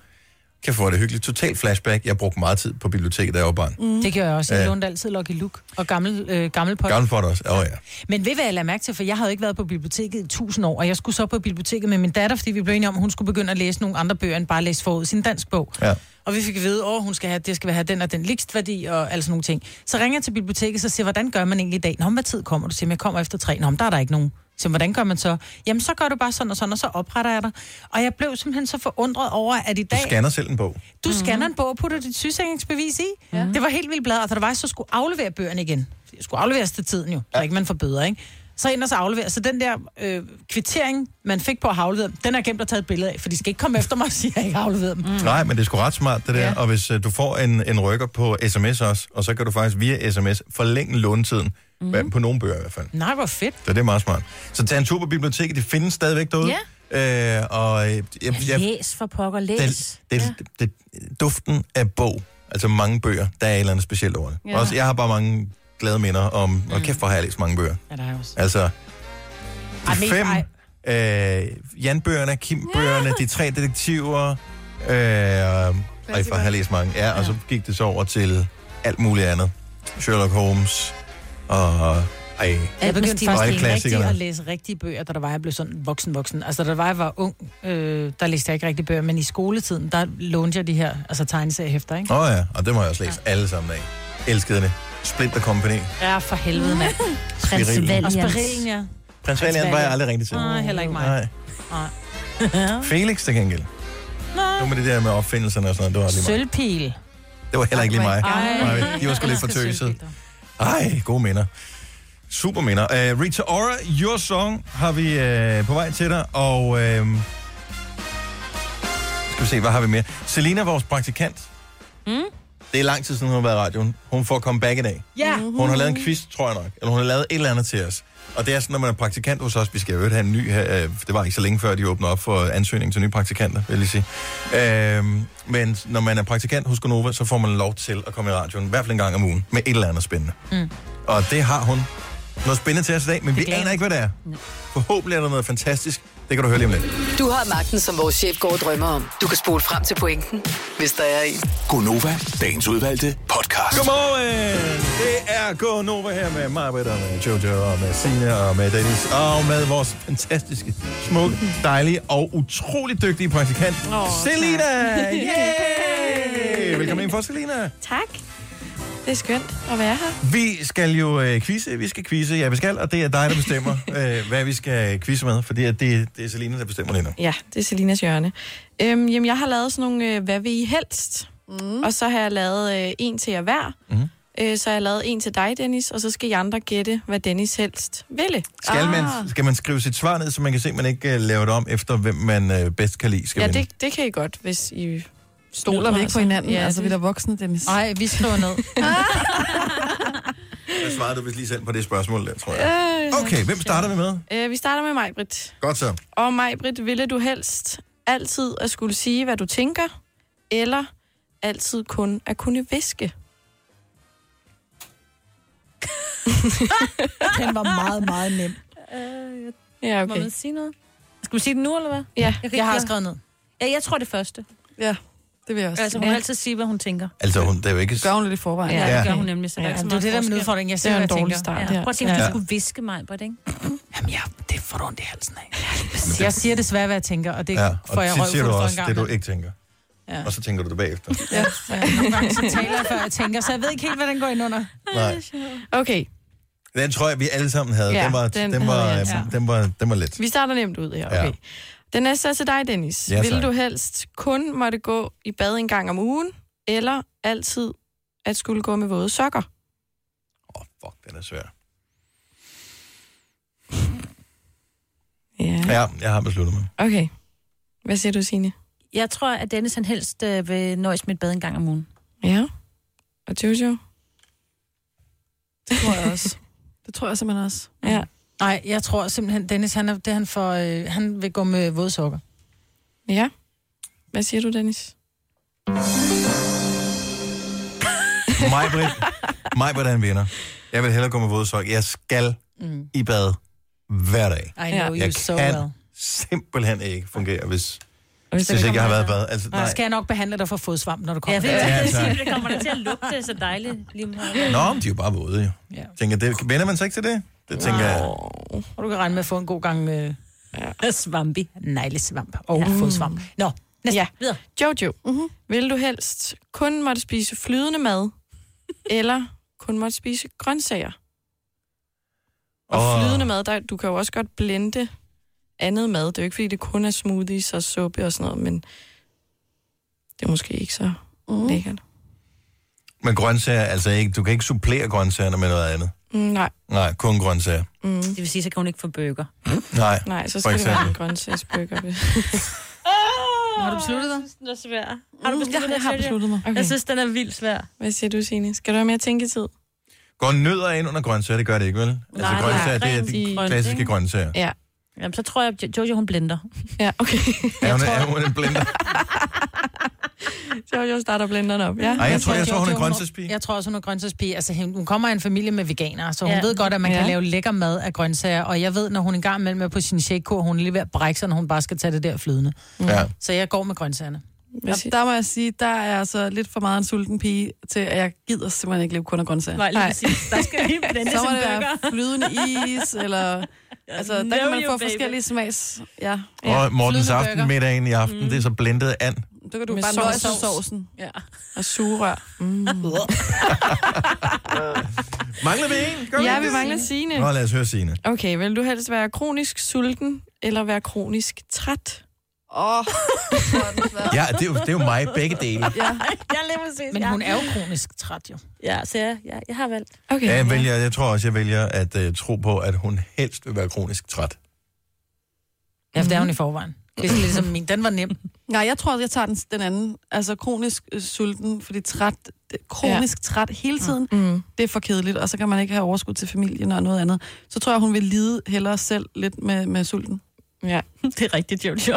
Kan få det hyggeligt. Total flashback. Jeg brugte meget tid på biblioteket, da jeg var barn. Mm. Det gør jeg også. Jeg lånte altid Lucky Luke og gammel, øh, gammel pot. Gammel for det også. Åh oh, ja. Men ved hvad jeg lader mærke til, for jeg havde ikke været på biblioteket i tusind år, og jeg skulle så på biblioteket med min datter, fordi vi blev enige om, at hun skulle begynde at læse nogle andre bøger, end bare læse forud sin dansk bog. ja. Og vi fik at vide, at hun skal have, det skal have den og den likstværdi og alle sådan nogle ting. Så ringer jeg til biblioteket, så siger hvordan gør man egentlig i dag? Nå, hvad tid kommer du? Siger jeg, kommer efter tre. Nå, men der er der ikke nogen. Så hvordan gør man så? Jamen, så gør du bare sådan og sådan, og så opretter jeg dig. Og jeg blev simpelthen så forundret over, at i Du dag... scanner selv en bog. Du scanner en bog og putter dit sygesikringsbevis i. Ja. Det var helt vildt blad, og der var, så skulle aflevere bøgerne igen. Jeg skulle afleveres til tiden jo, så ikke man får bøder, ikke? Så ind og så aflevere. Så den der øh, kvittering, man fik på at dem, den er gemt og taget et billede af, for de skal ikke komme efter mig og sige, at jeg ikke har afleveret dem. Mm. Nej, men det er sgu ret smart, det der. Ja. Ja. Og hvis uh, du får en, en rykker på sms også, og så kan du faktisk via sms forlænge lånetiden. Mm. På nogle bøger i hvert fald. Nej, hvor fedt. Så det er meget smart. Så tag en tur på biblioteket. Det findes stadigvæk derude. Ja. Øh, og øh, jeg, jeg, Ja, læs for pokker, læs. det, det, Ja. det, det, duften af bog, altså mange bøger, der er et eller andet specielt over det. Ja. Ja. Også, jeg har bare mange glade minder om, mm. og kæft for har jeg læst mange bøger. Ja, der er også. Altså, de Ej, fem ej. øh, Jan-bøgerne, Kim-bøgerne, de tre detektiver, øh, og for har jeg læst mange. Ja, og så gik det så over til alt muligt andet. Sherlock Holmes, og ej, Jeg begyndte faktisk rigtig at læse rigtige bøger, da der var, jeg blev sådan voksen voksen. Altså, da der var, jeg var ung, øh, der læste jeg ikke rigtige bøger, men i skoletiden, der lånte jeg de her altså, tegneseriehæfter, ikke? Åh oh ja, og det må jeg også læse alle sammen af. Elskede det. Splinter Company. Ja, for helvede, mand. [laughs] Prins. Valiant. Og Spirillen, ja. Prins Valiant var jeg aldrig rigtig til. Nej, heller ikke mig. Nej. Nej. [laughs] Felix til gengæld. Nej. Nu med det der med opfindelserne og sådan noget, det var lige mig. Sølvpil. Det var heller ikke lige mig. Ej. Nej, de var sgu lidt for tøset. Ej, gode minder. Super minder. Uh, Rita Ora, Your Song har vi uh, på vej til dig, og uh, skal vi se, hvad har vi mere? Selina, vores praktikant. Mm. Det er lang tid siden, hun har været i radioen. Hun får comeback i dag. Ja. Hun har lavet en quiz, tror jeg nok. Eller hun har lavet et eller andet til os. Og det er sådan, når man er praktikant hos os, vi skal jo have en ny øh, Det var ikke så længe før, de åbnede op for ansøgning til nye praktikanter, vil jeg sige. Øhm, men når man er praktikant hos Gonova, så får man lov til at komme i radioen, i hvert fald en gang om ugen, med et eller andet spændende. Mm. Og det har hun noget spændende til os i dag, men vi glæder aner ikke, hvad det er. Forhåbentlig er der noget fantastisk. Det kan du høre lige om lidt. Du har magten, som vores chef går og drømmer om. Du kan spole frem til pointen, hvis der er en. Gonova, dagens udvalgte podcast. Godmorgen! Det er Gå Nova her med mig, og med Jojo, og med Signe, og med Dennis, og med vores fantastiske, smukke, dejlige og utrolig dygtige praktikant, oh, Selina! Yay! Velkommen ind for, Selina. Tak. Det er skønt at være her. Vi skal jo øh, quizze, vi skal quizze, ja, vi skal, og det er dig, der bestemmer, [laughs] øh, hvad vi skal quizze med, fordi at det, det er Selina, der bestemmer lige nu. Ja, det er Selinas hjørne. Øhm, jamen, jeg har lavet sådan nogle, øh, hvad vil I helst? Mm. Og så har jeg lavet øh, en til jer hver. Mm. Øh, så har jeg lavet en til dig, Dennis, og så skal I andre gætte, hvad Dennis helst ville. Skal, man, skal man skrive sit svar ned, så man kan se, at man ikke øh, laver det om efter, hvem man øh, bedst kan lide, skal Ja, vinde? det, det kan I godt, hvis I... Stoler vi ikke på hinanden? Ja, altså, vi er da voksne, Dennis. Nej, vi skriver ned. [laughs] Hvad svarede du vist lige selv på det spørgsmål der, tror jeg? Øh, Okay, hvem starter vi med? Øh, vi starter med mig, Britt. Godt så. Og mig, Britt, ville du helst altid at skulle sige, hvad du tænker, eller altid kun at kunne viske? [laughs] Den var meget, meget nem. Øh, Ja, Må okay. man sige noget? Skal vi sige det nu, eller hvad? Ja, Jeg, Jeg har skrevet ned. Ja, jeg tror det første. Ja, det vil jeg også. Altså, hun ja. vil altid sige, hvad hun tænker. Altså, hun, det er jo ikke... Gør hun lidt i forvejen. Ja, Ja. det gør hun nemlig. Så er Ja, Det er det der med forskel. udfordringen. Jeg Det ser, er hvad en jeg dårlig tænker. start. Ja. Prøv at tænke, hvis Ja. du skulle viske mig, Britt, ikke? Jamen, ja, det får du ondt i halsen af. Jeg siger desværre, hvad jeg tænker, og det Ja, får og jeg tit røv siger du for en også gang. det, du ikke tænker. Ja. Og så tænker du det bagefter. Ja. ja. Nogle gange så taler jeg, før jeg tænker, så jeg ved ikke helt, hvad den går ind under. Nej. Okay, Den tror jeg, vi alle sammen havde. Ja, den, var, den den, var, havde jeg den, altså. var, den var let. vi starter nemt ud her. Ja. Den næste er til dig, Dennis. Ja, Vil du helst kun måtte gå i bad en gang om ugen, eller altid at skulle gå med våde sokker? Åh, oh, fuck, den er svær. Ja. Ja, jeg har besluttet mig. Okay. Hvad siger du, Signe? Jeg tror, at Dennis han helst øh, vil nøjes med et bad en gang om ugen. Ja. Og Jojo? Det tror jeg også. Det tror jeg simpelthen også. Ja. Nej, jeg tror simpelthen, Dennis, han, er, det han, for, øh, han vil gå med vådsukker. Ja. Hvad siger du, Dennis? Mig, Britt. Mig, Britt er en vinder. Jeg vil hellere gå med våde sok. Jeg skal Mm. i bad hver dag. I know you Jeg so kan well. simpelthen ikke fungere, hvis, Og hvis ikke jeg har været i bad. Altså, Så nej. skal jeg nok behandle dig for fodsvamp, når du kommer. Ja, det, Ja, det kommer da til at lugte så dejligt lige meget. Nå, men de er jo bare våde, jo. Ja. Tænker, det, vender man sig ikke til det? Det tænker jeg. Og du kan regne med at få en god gang med Svampi. neglesvamp og ja. fodsvamp. Nå, næste. Ja. Videre. Jojo, mm-hmm. vil du helst kun måtte spise flydende mad, eller kun måtte spise grøntsager? Og Åh. flydende mad, der, du kan jo også godt blende andet mad. Det er jo ikke, fordi det kun er smoothies og suppe og sådan noget, men det er måske ikke så mm. lækkert. Men grøntsager, altså ikke, du kan ikke supplere grøntsagerne med noget andet. Mm, nej, Nej, kun grøntsager. mm, Det vil sige, så kan hun ikke få bøger. Nej, nej, så skal det være en grøntsagsbøger. [laughs] Har du besluttet dig? Den er svær. Har du Mm, besluttet jeg dig, har besluttet mig. Okay. Jeg synes, den er vildt svær. Hvad siger du, Signe? Skal du have mere tænketid? Går nødder ind under grøntsager? Det gør det ikke, vel? Altså Nej, grøntsager, det er de klassiske ikke? grøntsager. Ja. Jamen, så tror jeg, at Jojo, hun blender. Ja, okay. Er hun, er hun en blender? [laughs] [laughs] Jojo starter blenderen op. Ja. Nej, jeg tror, jeg tror, hun er grøntsagspige. Jeg tror også, hun er grøntsagspige. Altså, hun kommer af en familie med veganere, så hun Ja. ja. ved godt, at man Ja. kan lave lækker mad af grøntsager. Og jeg ved, når hun en gang imellem er på sin shakekur, hun er lige ved at brække sig, når hun bare skal tage det der flydende. Ja. Så jeg går med grøntsagerne. Siger- der må jeg sige, der er altså lidt for meget en sulten pige til, at jeg gider simpelthen ikke leve kun af grøntsager. Nej, lige Nej. præcis. Der skal [laughs] vi blende Så må som det være flydende is, eller... Altså, der kan man få baby. forskellige smags. Ja. Og Mortens flydende aften burger. middagen i aften, Mm. det er så blendet and. Så kan du Med bare sovs. nøjes med sovsen. Ja. Og sugerør. Mm. [laughs] Mangler vi en? Gør Ja, vi mangler Signe. Nå, lad os høre Signe. Okay, vil du helst være kronisk sulten, eller være kronisk træt? Åh, oh, Ja, det er jo, det er jo mig begge dele. Ja, [laughs] Ja, lige præcis. Men hun er jo kronisk træt, jo. Ja, så jeg, jeg, jeg har valgt. okay. Ja, jeg, vælger, jeg tror også, jeg vælger at uh, tro på, at hun helst vil være kronisk træt. Ja, for det er hun i forvejen. Det er ligesom min. Den var nem. Nej, jeg tror, jeg tager den, den anden. Altså kronisk øh, sulten, fordi træt, det, kronisk ja. træt hele tiden, Mm. det er for kedeligt, og så kan man ikke have overskud til familien og noget andet. Så tror jeg, hun vil lide hellere selv lidt med, med sulten. Ja. [laughs] Det er rigtigt, Jojo. [laughs]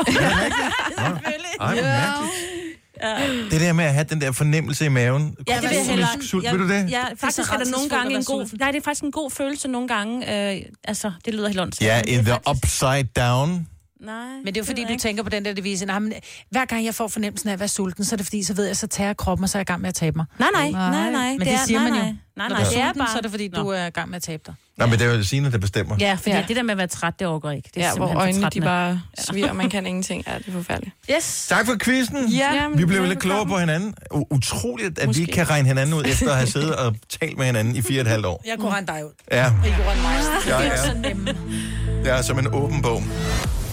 Ej, hvor mærkeligt. Det der med at have den der fornemmelse i maven. Ja, det vil jeg hellere. Kronisk sult, Jeg- vil du det? Ja, faktisk er der nogle gange en god... Nej, det er faktisk en god følelse nogle gange. Øh, altså, det lyder helt ondt. Ja, in the upside down. Nej, Men det er jo fordi, du jeg tænker på den der devise. Nej, men hver gang jeg får fornemmelsen af at være sulten, så er det fordi, så ved jeg, så tager kroppen, og så er jeg i gang med at tabe mig. ikke. Nej, nej, nej, nej. Men det, er, siger nej, man jo. Nej, nej, Når nej du er det er sulten, bare... så er det fordi, Nå. du er i gang med at tabe dig. Nå, men det er jo Signe, der bestemmer. Ja, fordi Ja. det der med at være træt, det overgår ikke. Det er Ja, hvor øjnene de bare sviger, man kan ingenting. Ja, det er forfærdeligt. Yes. Tak for quizzen. Ja, Mm, men Vi blev lidt klogere på hinanden. Utroligt, at Måske. vi kan regne hinanden ud, efter at have siddet og talt med hinanden i fire og et halvt år. Jeg kunne regne dig ud. Ja, I kunne regne mig ud. jeg Det er jeg er som en åben bog.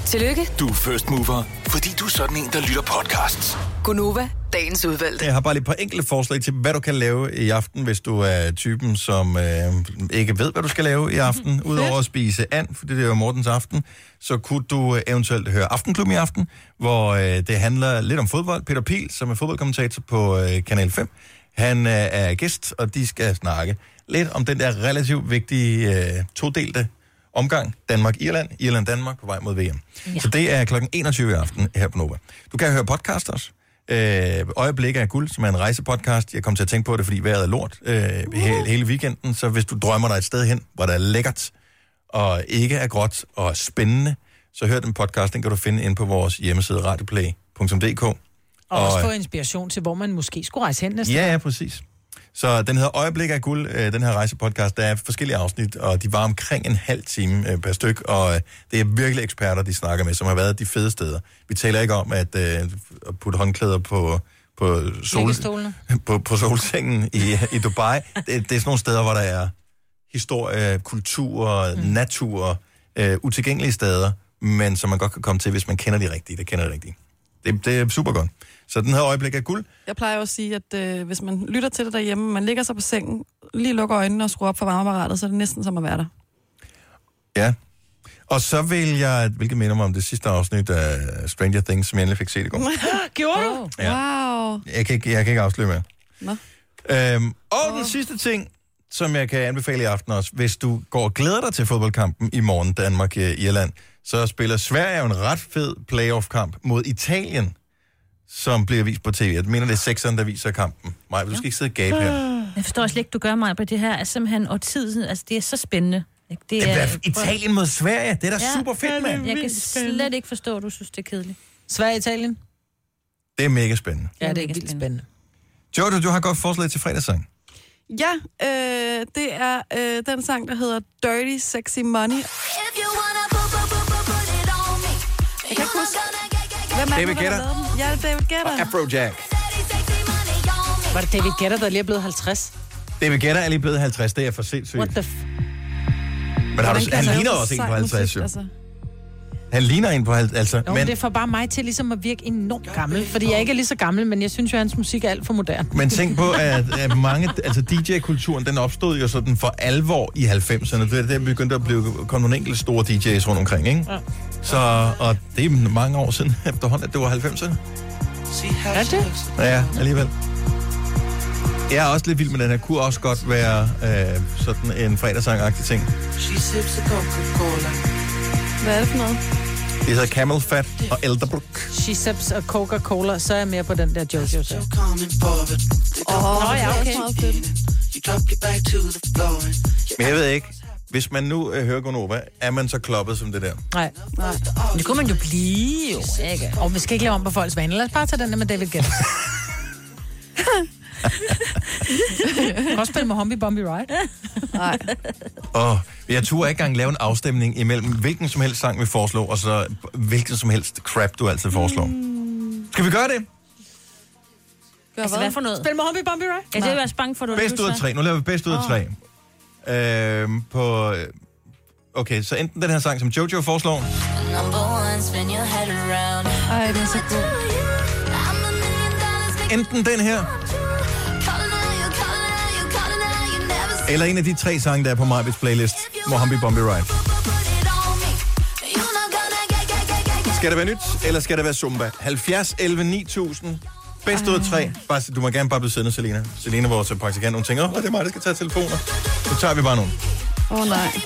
Tillykke, Du er first mover, fordi du er sådan en, der lytter podcasts. Gunova, dagens udvalgte. Jeg har bare lige et par enkelte forslag til, hvad du kan lave i aften, hvis du er typen, som øh, ikke ved, hvad du skal lave i aften. Udover at spise and, for det er jo Mortens aften, så kunne du øh, eventuelt høre Aftenklubben i aften, hvor øh, det handler lidt om fodbold. Peter Pil, som er fodboldkommentator på øh, Kanal 5, han øh, er gæst, og de skal snakke lidt om den der relativt vigtige øh, todelte omgang Danmark-Irland, Irland-Danmark på vej mod VM. Ja. Så det er kl. 21 i aften her på Nova. Du kan høre podcast også. Øh, Øjeblik af guld, som er en rejsepodcast. Jeg kom til at tænke på det, fordi vejret er lort øh, hele, hele weekenden. Så hvis du drømmer dig et sted hen, hvor der er lækkert, og ikke er gråt og spændende, så hør den podcast. Den kan du finde ind på vores hjemmeside radioplay.dk. Og også Og, få inspiration til, hvor man måske skulle rejse hen næste Ja, ja, præcis. Så den hedder Øjeblik af guld, øh, den her rejsepodcast. Der er forskellige afsnit, og de var omkring en halv time øh, per styk, og øh, det er virkelig eksperter, de snakker med, som har været de fede steder. Vi taler ikke om at, øh, at putte håndklæder på, på, sol, [laughs] på, på solsengen i, i Dubai. Det, det er sådan nogle steder, hvor der er historie, kultur, mm. natur, øh, utilgængelige steder, men som man godt kan komme til, hvis man kender de rigtige. Det kender de rigtige. Det, det er super godt. Så den her øjeblik af guld, Jeg plejer jo at sige, at øh, hvis man lytter til det derhjemme, man ligger sig på sengen, lige lukker øjnene og skruer op for varmeapparatet, så er det næsten som at være der. Ja. Og så vil jeg, hvilket minder mig om det sidste afsnit af Stranger Things, som jeg endelig fik set i går. [laughs] Gjorde du? Ja. Wow. Jeg kan ikke, jeg kan ikke afsløre mere. Nå. Øhm, og den sidste ting, som jeg kan anbefale i aften også, hvis du går og glæder dig til fodboldkampen i morgen, Danmark-Irland, så spiller Sverige jo en ret fed playoff-kamp mod Italien, som bliver vist på tv. Jeg mener, det er sekseren, der viser kampen. Maja, du skal ikke sidde og gabe her. Jeg forstår slet ikke, du gør mig på det her. Er simpelthen og tid, altså det er så spændende. Ikke? Det Det er Italien mod Sverige. Det er da Ja. super fedt, mand. Jeg kan slet ikke forstå, at du synes, det er kedeligt. Sverige-Italien? Det er mega spændende. Ja, det er mega vildt spændende. Jojo, du har et godt forslag til fredagssang. Ja, øh, det er øh, den sang, der hedder Dirty Sexy Money. Jeg kan ikke huske, hvem er David Guetta. Ja, det er David Guetta. Afrojack. Var det David Guetta, der lige er blevet 50? David Guetta er lige blevet 50. Det er for sindssygt. What the f... Men har du, han ligner så også en på 50, musik, jo. Altså. Han ligner en på 50, altså. Jo, men det får bare mig til ligesom at virke enormt gammel, fordi jeg ikke er lige så gammel, men jeg synes jo, at hans musik er alt for moderne. men tænk på, [laughs] at, at mange, altså DJ-kulturen, den opstod jo sådan for alvor i 90'erne. Det er der begyndte at blive, kom nogle enkelte store DJ's rundt omkring, ikke? Ja. Så, og det er mange år siden [laughs] efterhånden, at det var 90'erne. Er det? Ja, alligevel. Jeg er også lidt vild med den her. Kunne også godt være øh, sådan en fredagssang-agtig ting. Hvad er det for noget? Det hedder Camel Fat og Elderbrook. She Sips og Coca-Cola, så er jeg mere på den der Jojo. Så. Åh, Nå, ja, okay. Men jeg ved ikke, hvis man nu øh, hører Gonova, er man så kloppet som det der? Nej. Nej. Det kunne man jo blive, jo. Ikke? Og vi skal ikke lave om på folks vaner. Lad os bare tage den der med David Guetta. [laughs] [laughs] Kan også spille med Humby Bumby Ride. Nej. Og jeg turde ikke engang lave en afstemning imellem hvilken som helst sang, vi foreslår, og så hvilken som helst crap, du altid foreslår. Skal vi gøre det? Gør Altså, hvad for noget? Spil med Humby Bumby Ride. Ja, det er jeg også bange for, du Bedst ud af tre. Nu laver vi bedst ud af tre. øh, på... øh, Okay, så enten den her sang, som Jojo foreslår, Ej, det er så god. enten den her, eller en af de tre sange, der er på Majbets playlist, Mohambi Bombi Ride. Skal det være nyt, eller skal det være Zumba? 70, 11, 9000. Bedst ud af tre. Bare, du må gerne bare blive siddende, Selina. Selina, vores praktikant, hun tænker, åh, det er mig, der skal tage telefoner. Så tager vi bare nogle. Åh oh, nej.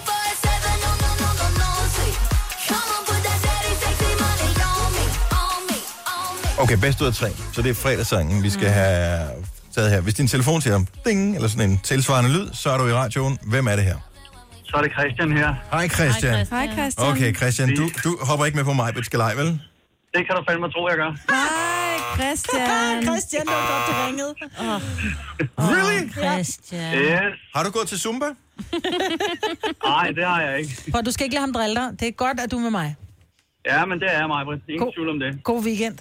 Okay, bedst ud af tre. Så det er fredagssangen, vi skal have taget her. Hvis din telefon siger ding, eller sådan en tilsvarende lyd, så er du i radioen. Hvem er det her? Så er det Christian her. Hej Christian. Hej Christian. Okay, Christian, du, du hopper ikke med på mig, skal leg, vel? Det kan du fandme tro, jeg gør. Hej Christian. Christian, det var godt, du ringede. Oh. Really? Christian. Yes. Har du gået til Zumba? [laughs] Nej, det har jeg ikke. Prøv, du skal ikke lade ham drille dig. Det er godt, at du er med mig. Ja, men det er mig, Britt. Ingen God. tvivl om det. God weekend.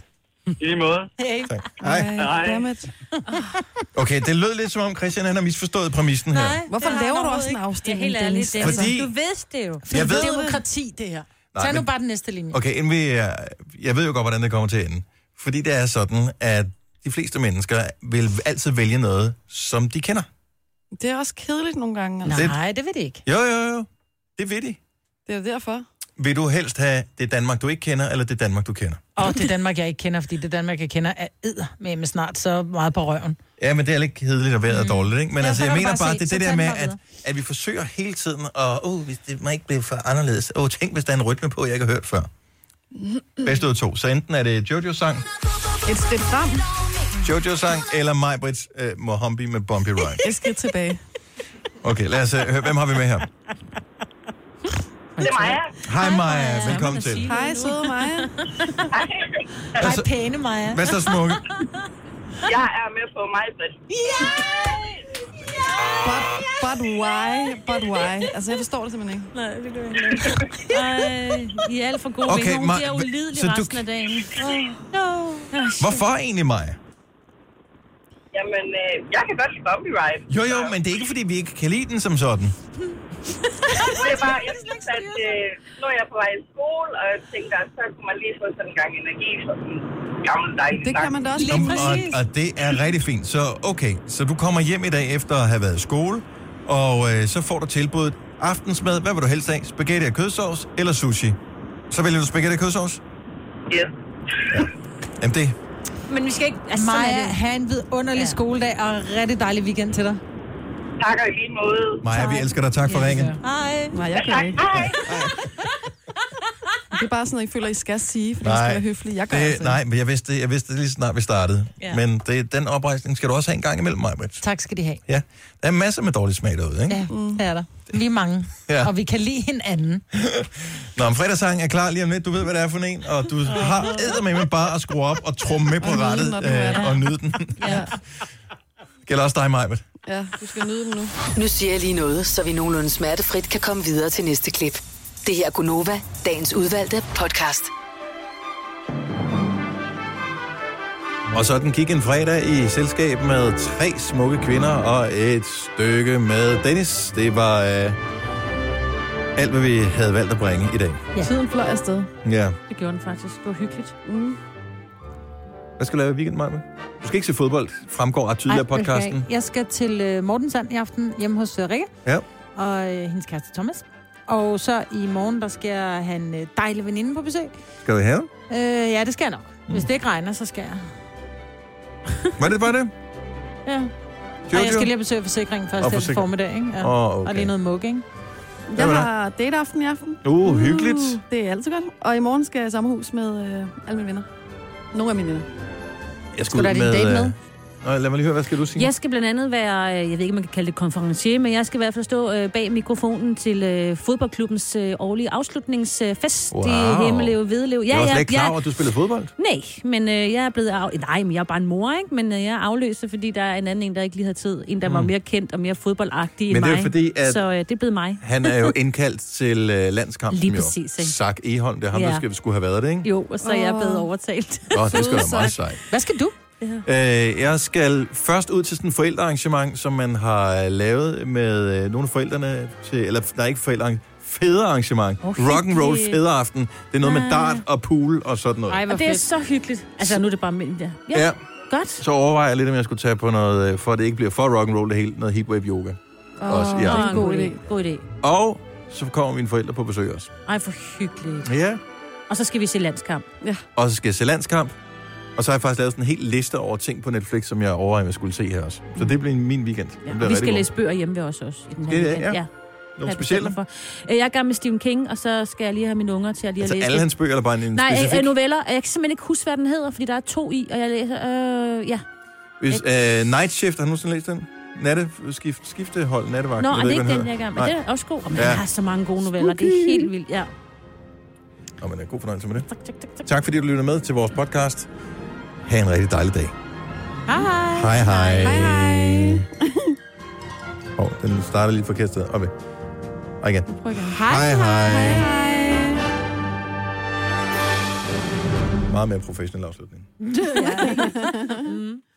I lige måde. Hey. Hej. Hej. Dammit. Okay, det lød lidt som om Christian han har misforstået præmissen her. Nej, Hvorfor det har laver han du overhovedet også en ikke. afstemning, Ja, helt ærligt, Dennis? det er Fordi- Du vidste det jo. Jeg ved, Demokrati, det her. Nej, Tag nu men- bare den næste linje. okay, inden vi, er- jeg ved jo godt, hvordan det kommer til at ende. Fordi det er sådan, at de fleste mennesker vil altid vælge noget, som de kender. Det er også kedeligt nogle gange. Altså. Nej, det vil det ikke. Jo, jo, jo. Det ved de. Det er derfor. Vil du helst have det Danmark, du ikke kender, eller det Danmark, du kender? Og det er Danmark, jeg ikke kender, fordi det Danmark, jeg kender, er æder med, med snart så meget på røven. Ja, men det er lidt kedeligt og vejret er dårligt, ikke? Men Ja, altså, så jeg mener bare bare, se, det er det der med, at, at vi forsøger hele tiden, og oh, hvis det må ikke blive for anderledes. Åh, oh, tænk, hvis der er en rytme på, jeg ikke har hørt før. Bedst ud af to. Så enten er det Jojo-sang, Et skridt frem, Jojo-sang, eller Majbrits uh, Mohambi med Bumpy Ride. et skridt tilbage. Okay, lad os uh, høre, hvem har vi med her? Det er Maja. Hej Maja, velkommen til. Hej, søde Maja. Hej, Altså- pæne Maja. Hvad så smukke? Jeg er med på mig, Britt. But, but why? But why? Altså, jeg forstår det simpelthen ikke. Nej, det gør jeg ikke. Ej, I er alt for gode Okay, okay, Hun bliver ulidelig så du- resten af dagen. Oh, no. Hvorfor egentlig Maja? Jamen, øh, jeg kan godt lide Bumpy Ride. Jo, jo, men det er ikke, fordi vi ikke kan lide den som sådan. [laughs] Det er bare, jeg synes, at øh, nu er jeg på vej i skole, og jeg tænker, at så kunne man lige få sådan en gang energi for sådan en gammel dejlig Det kan man da også Jamen, lide. og, og det er rigtig fint. Så okay, så du kommer hjem i dag efter at have været i skole, og øh, så får du tilbuddet aftensmad. Hvad vil du helst have? Spaghetti og kødsovs eller sushi? Så vælger du spaghetti og kødsovs? Yes. Jamen det, Men vi skal ikke... Altså, Maja, have en vidunderlig Ja. skoledag og rigtig dejlig weekend til dig. Takker i lige måde. Maja, vi elsker dig. Tak for ringen. Hej. Nej, jeg kan ikke. Hej. Det er bare sådan noget, I føler, I skal sige, fordi I Nej, skal være høflige. Jeg gør Det, altså nej, men jeg vidste, jeg vidste det lige snart vi startede. Ja. Men det, den oprejsning skal du også have en gang imellem mig, Britt. Tak skal de have. Ja, der er masser med dårlig smag derude, ikke? Ja, det er der. Vi er mange. Ja. Og vi kan lide hinanden. [laughs] Når om fredagssangen er klar lige om lidt, du ved, hvad det er for en, og du har med bare at skrue op og trumme med på rettet er øh, og nyde den. Ja. [laughs] Gælder også dig, Majbet. Ja, du skal nyde den nu. Nu siger jeg lige noget, så vi nogenlunde smertefrit kan komme videre til næste klip. Det her er Gunova, dagens udvalgte podcast. Og så den gik en fredag i selskab med tre smukke kvinder og et stykke med Dennis. Det var øh, alt, hvad vi havde valgt at bringe i dag. Ja. Tiden fløj afsted. Ja. Det gjorde den faktisk. Det var hyggeligt. Mm. Hvad skal du lave i weekenden, Majbet? Du skal ikke se fodbold. Fremgår ret tydeligt af podcasten. ikke. Jeg skal til uh, Mortensand i aften hjemme hos uh, Rikke Ja. og uh, hendes kæreste Thomas. Og så i morgen, der skal jeg have en uh, dejlig veninde på besøg. Skal du have? Uh, ja, det skal jeg nok. Hvis det ikke regner, så skal jeg. Var det bare det? Ja. Jojo? Og jeg skal lige have besøg af forsikringen først Og til forsikring. formiddag, ikke? Ja. Åh, Og okay. lige noget mug, ikke? Jeg med dig? har dateaften i aften. Uh, hyggeligt. Det er altid godt. Og i morgen skal jeg i samme hus med øh, alle mine venner. Nogle af mine venner. Jeg Skulle du have din date øh, med? Nå, lad mig lige høre, hvad skal du sige? Jeg skal blandt andet være, øh, jeg ved ikke, om man kan kalde det konferencier, men jeg skal i hvert fald stå øh, bag mikrofonen til øh, fodboldklubbens øh, årlige afslutningsfest. Wow. Det Hemmelev Vedelev. jeg var slet ikke klar over, at du spillede fodbold. Nej, men øh, jeg er blevet af... Nej, men jeg er bare en mor, ikke? Men øh, jeg er afløser, fordi der er en anden en, der ikke lige har tid. En, der var mere kendt og mere fodboldagtig end Mm. Men det er mig. fordi, at- Så øh, det er blevet mig. Han er jo [laughs] indkaldt til øh, landskampen Lige præcis, ikke? Zach Eholm, det er ham, Ja. der skal, skulle have været det, ikke? Jo, og så er jeg blevet overtalt. Åh, det skal [laughs] være meget sejt. Hvad skal du? Øh, jeg skal først ud til sådan et forældrearrangement, som man har øh, lavet med øh, nogle af forældrene til, eller nej, ikke forældre, fædrearrangement. Oh, Rock and roll fædreaften. Det er noget med Ah. dart og pool og sådan noget. Ej, hvor Og det er fedt. så hyggeligt. Altså, nu er det bare mellem der. Ja, Ja. godt. Så overvejer jeg lidt, om jeg skulle tage på noget, øh, for at det ikke bliver for rock and roll det hele, noget heatwave yoga. Åh, Også, ja. det er Åh, en god idé. God idé. Og så kommer mine forældre på besøg også. Ej, for hyggeligt. Ja. Og så skal vi se landskamp. Og så skal jeg se landskamp. Og så har jeg faktisk lavet sådan en hel liste over ting på Netflix, som jeg overvejer, at jeg skulle se her også. Så det bliver min weekend. Ja, og vi skal god. læse bøger hjemme ved os også. I den her det? weekend. Ja. ja. Nogle specielle? For. Øh, Jeg er gang med Stephen King, og så skal jeg lige have mine unger til at lige Altså at læse alle det. hans bøger, eller bare en, Nej, specifik? øh, noveller. Jeg kan simpelthen ikke huske, hvad den hedder, fordi der er to i, og jeg læser... Øh, ja. Hvis, øh, Night Shift, har du nogensinde læst den? Natte, skift, skiftehold, nattevagt. Nå, jeg er det ikke, ikke den, jeg er gang med. Nej. Det er også god. Og man Ja. har så mange gode noveller. Det er helt vildt, ja. Nå, men øh, god fornøjelse med det. Tak, tak, tak, tak. Tak fordi du lytter med til vores podcast. Ha' en rigtig dejlig dag. Hej, hej. Hej hej. Hej, hej. Hov, [laughs] den starter lige forkert sted. Okay. Og igen. Hej hej. Hej, hej. Meget mere professionel afslutning. [laughs] Ja.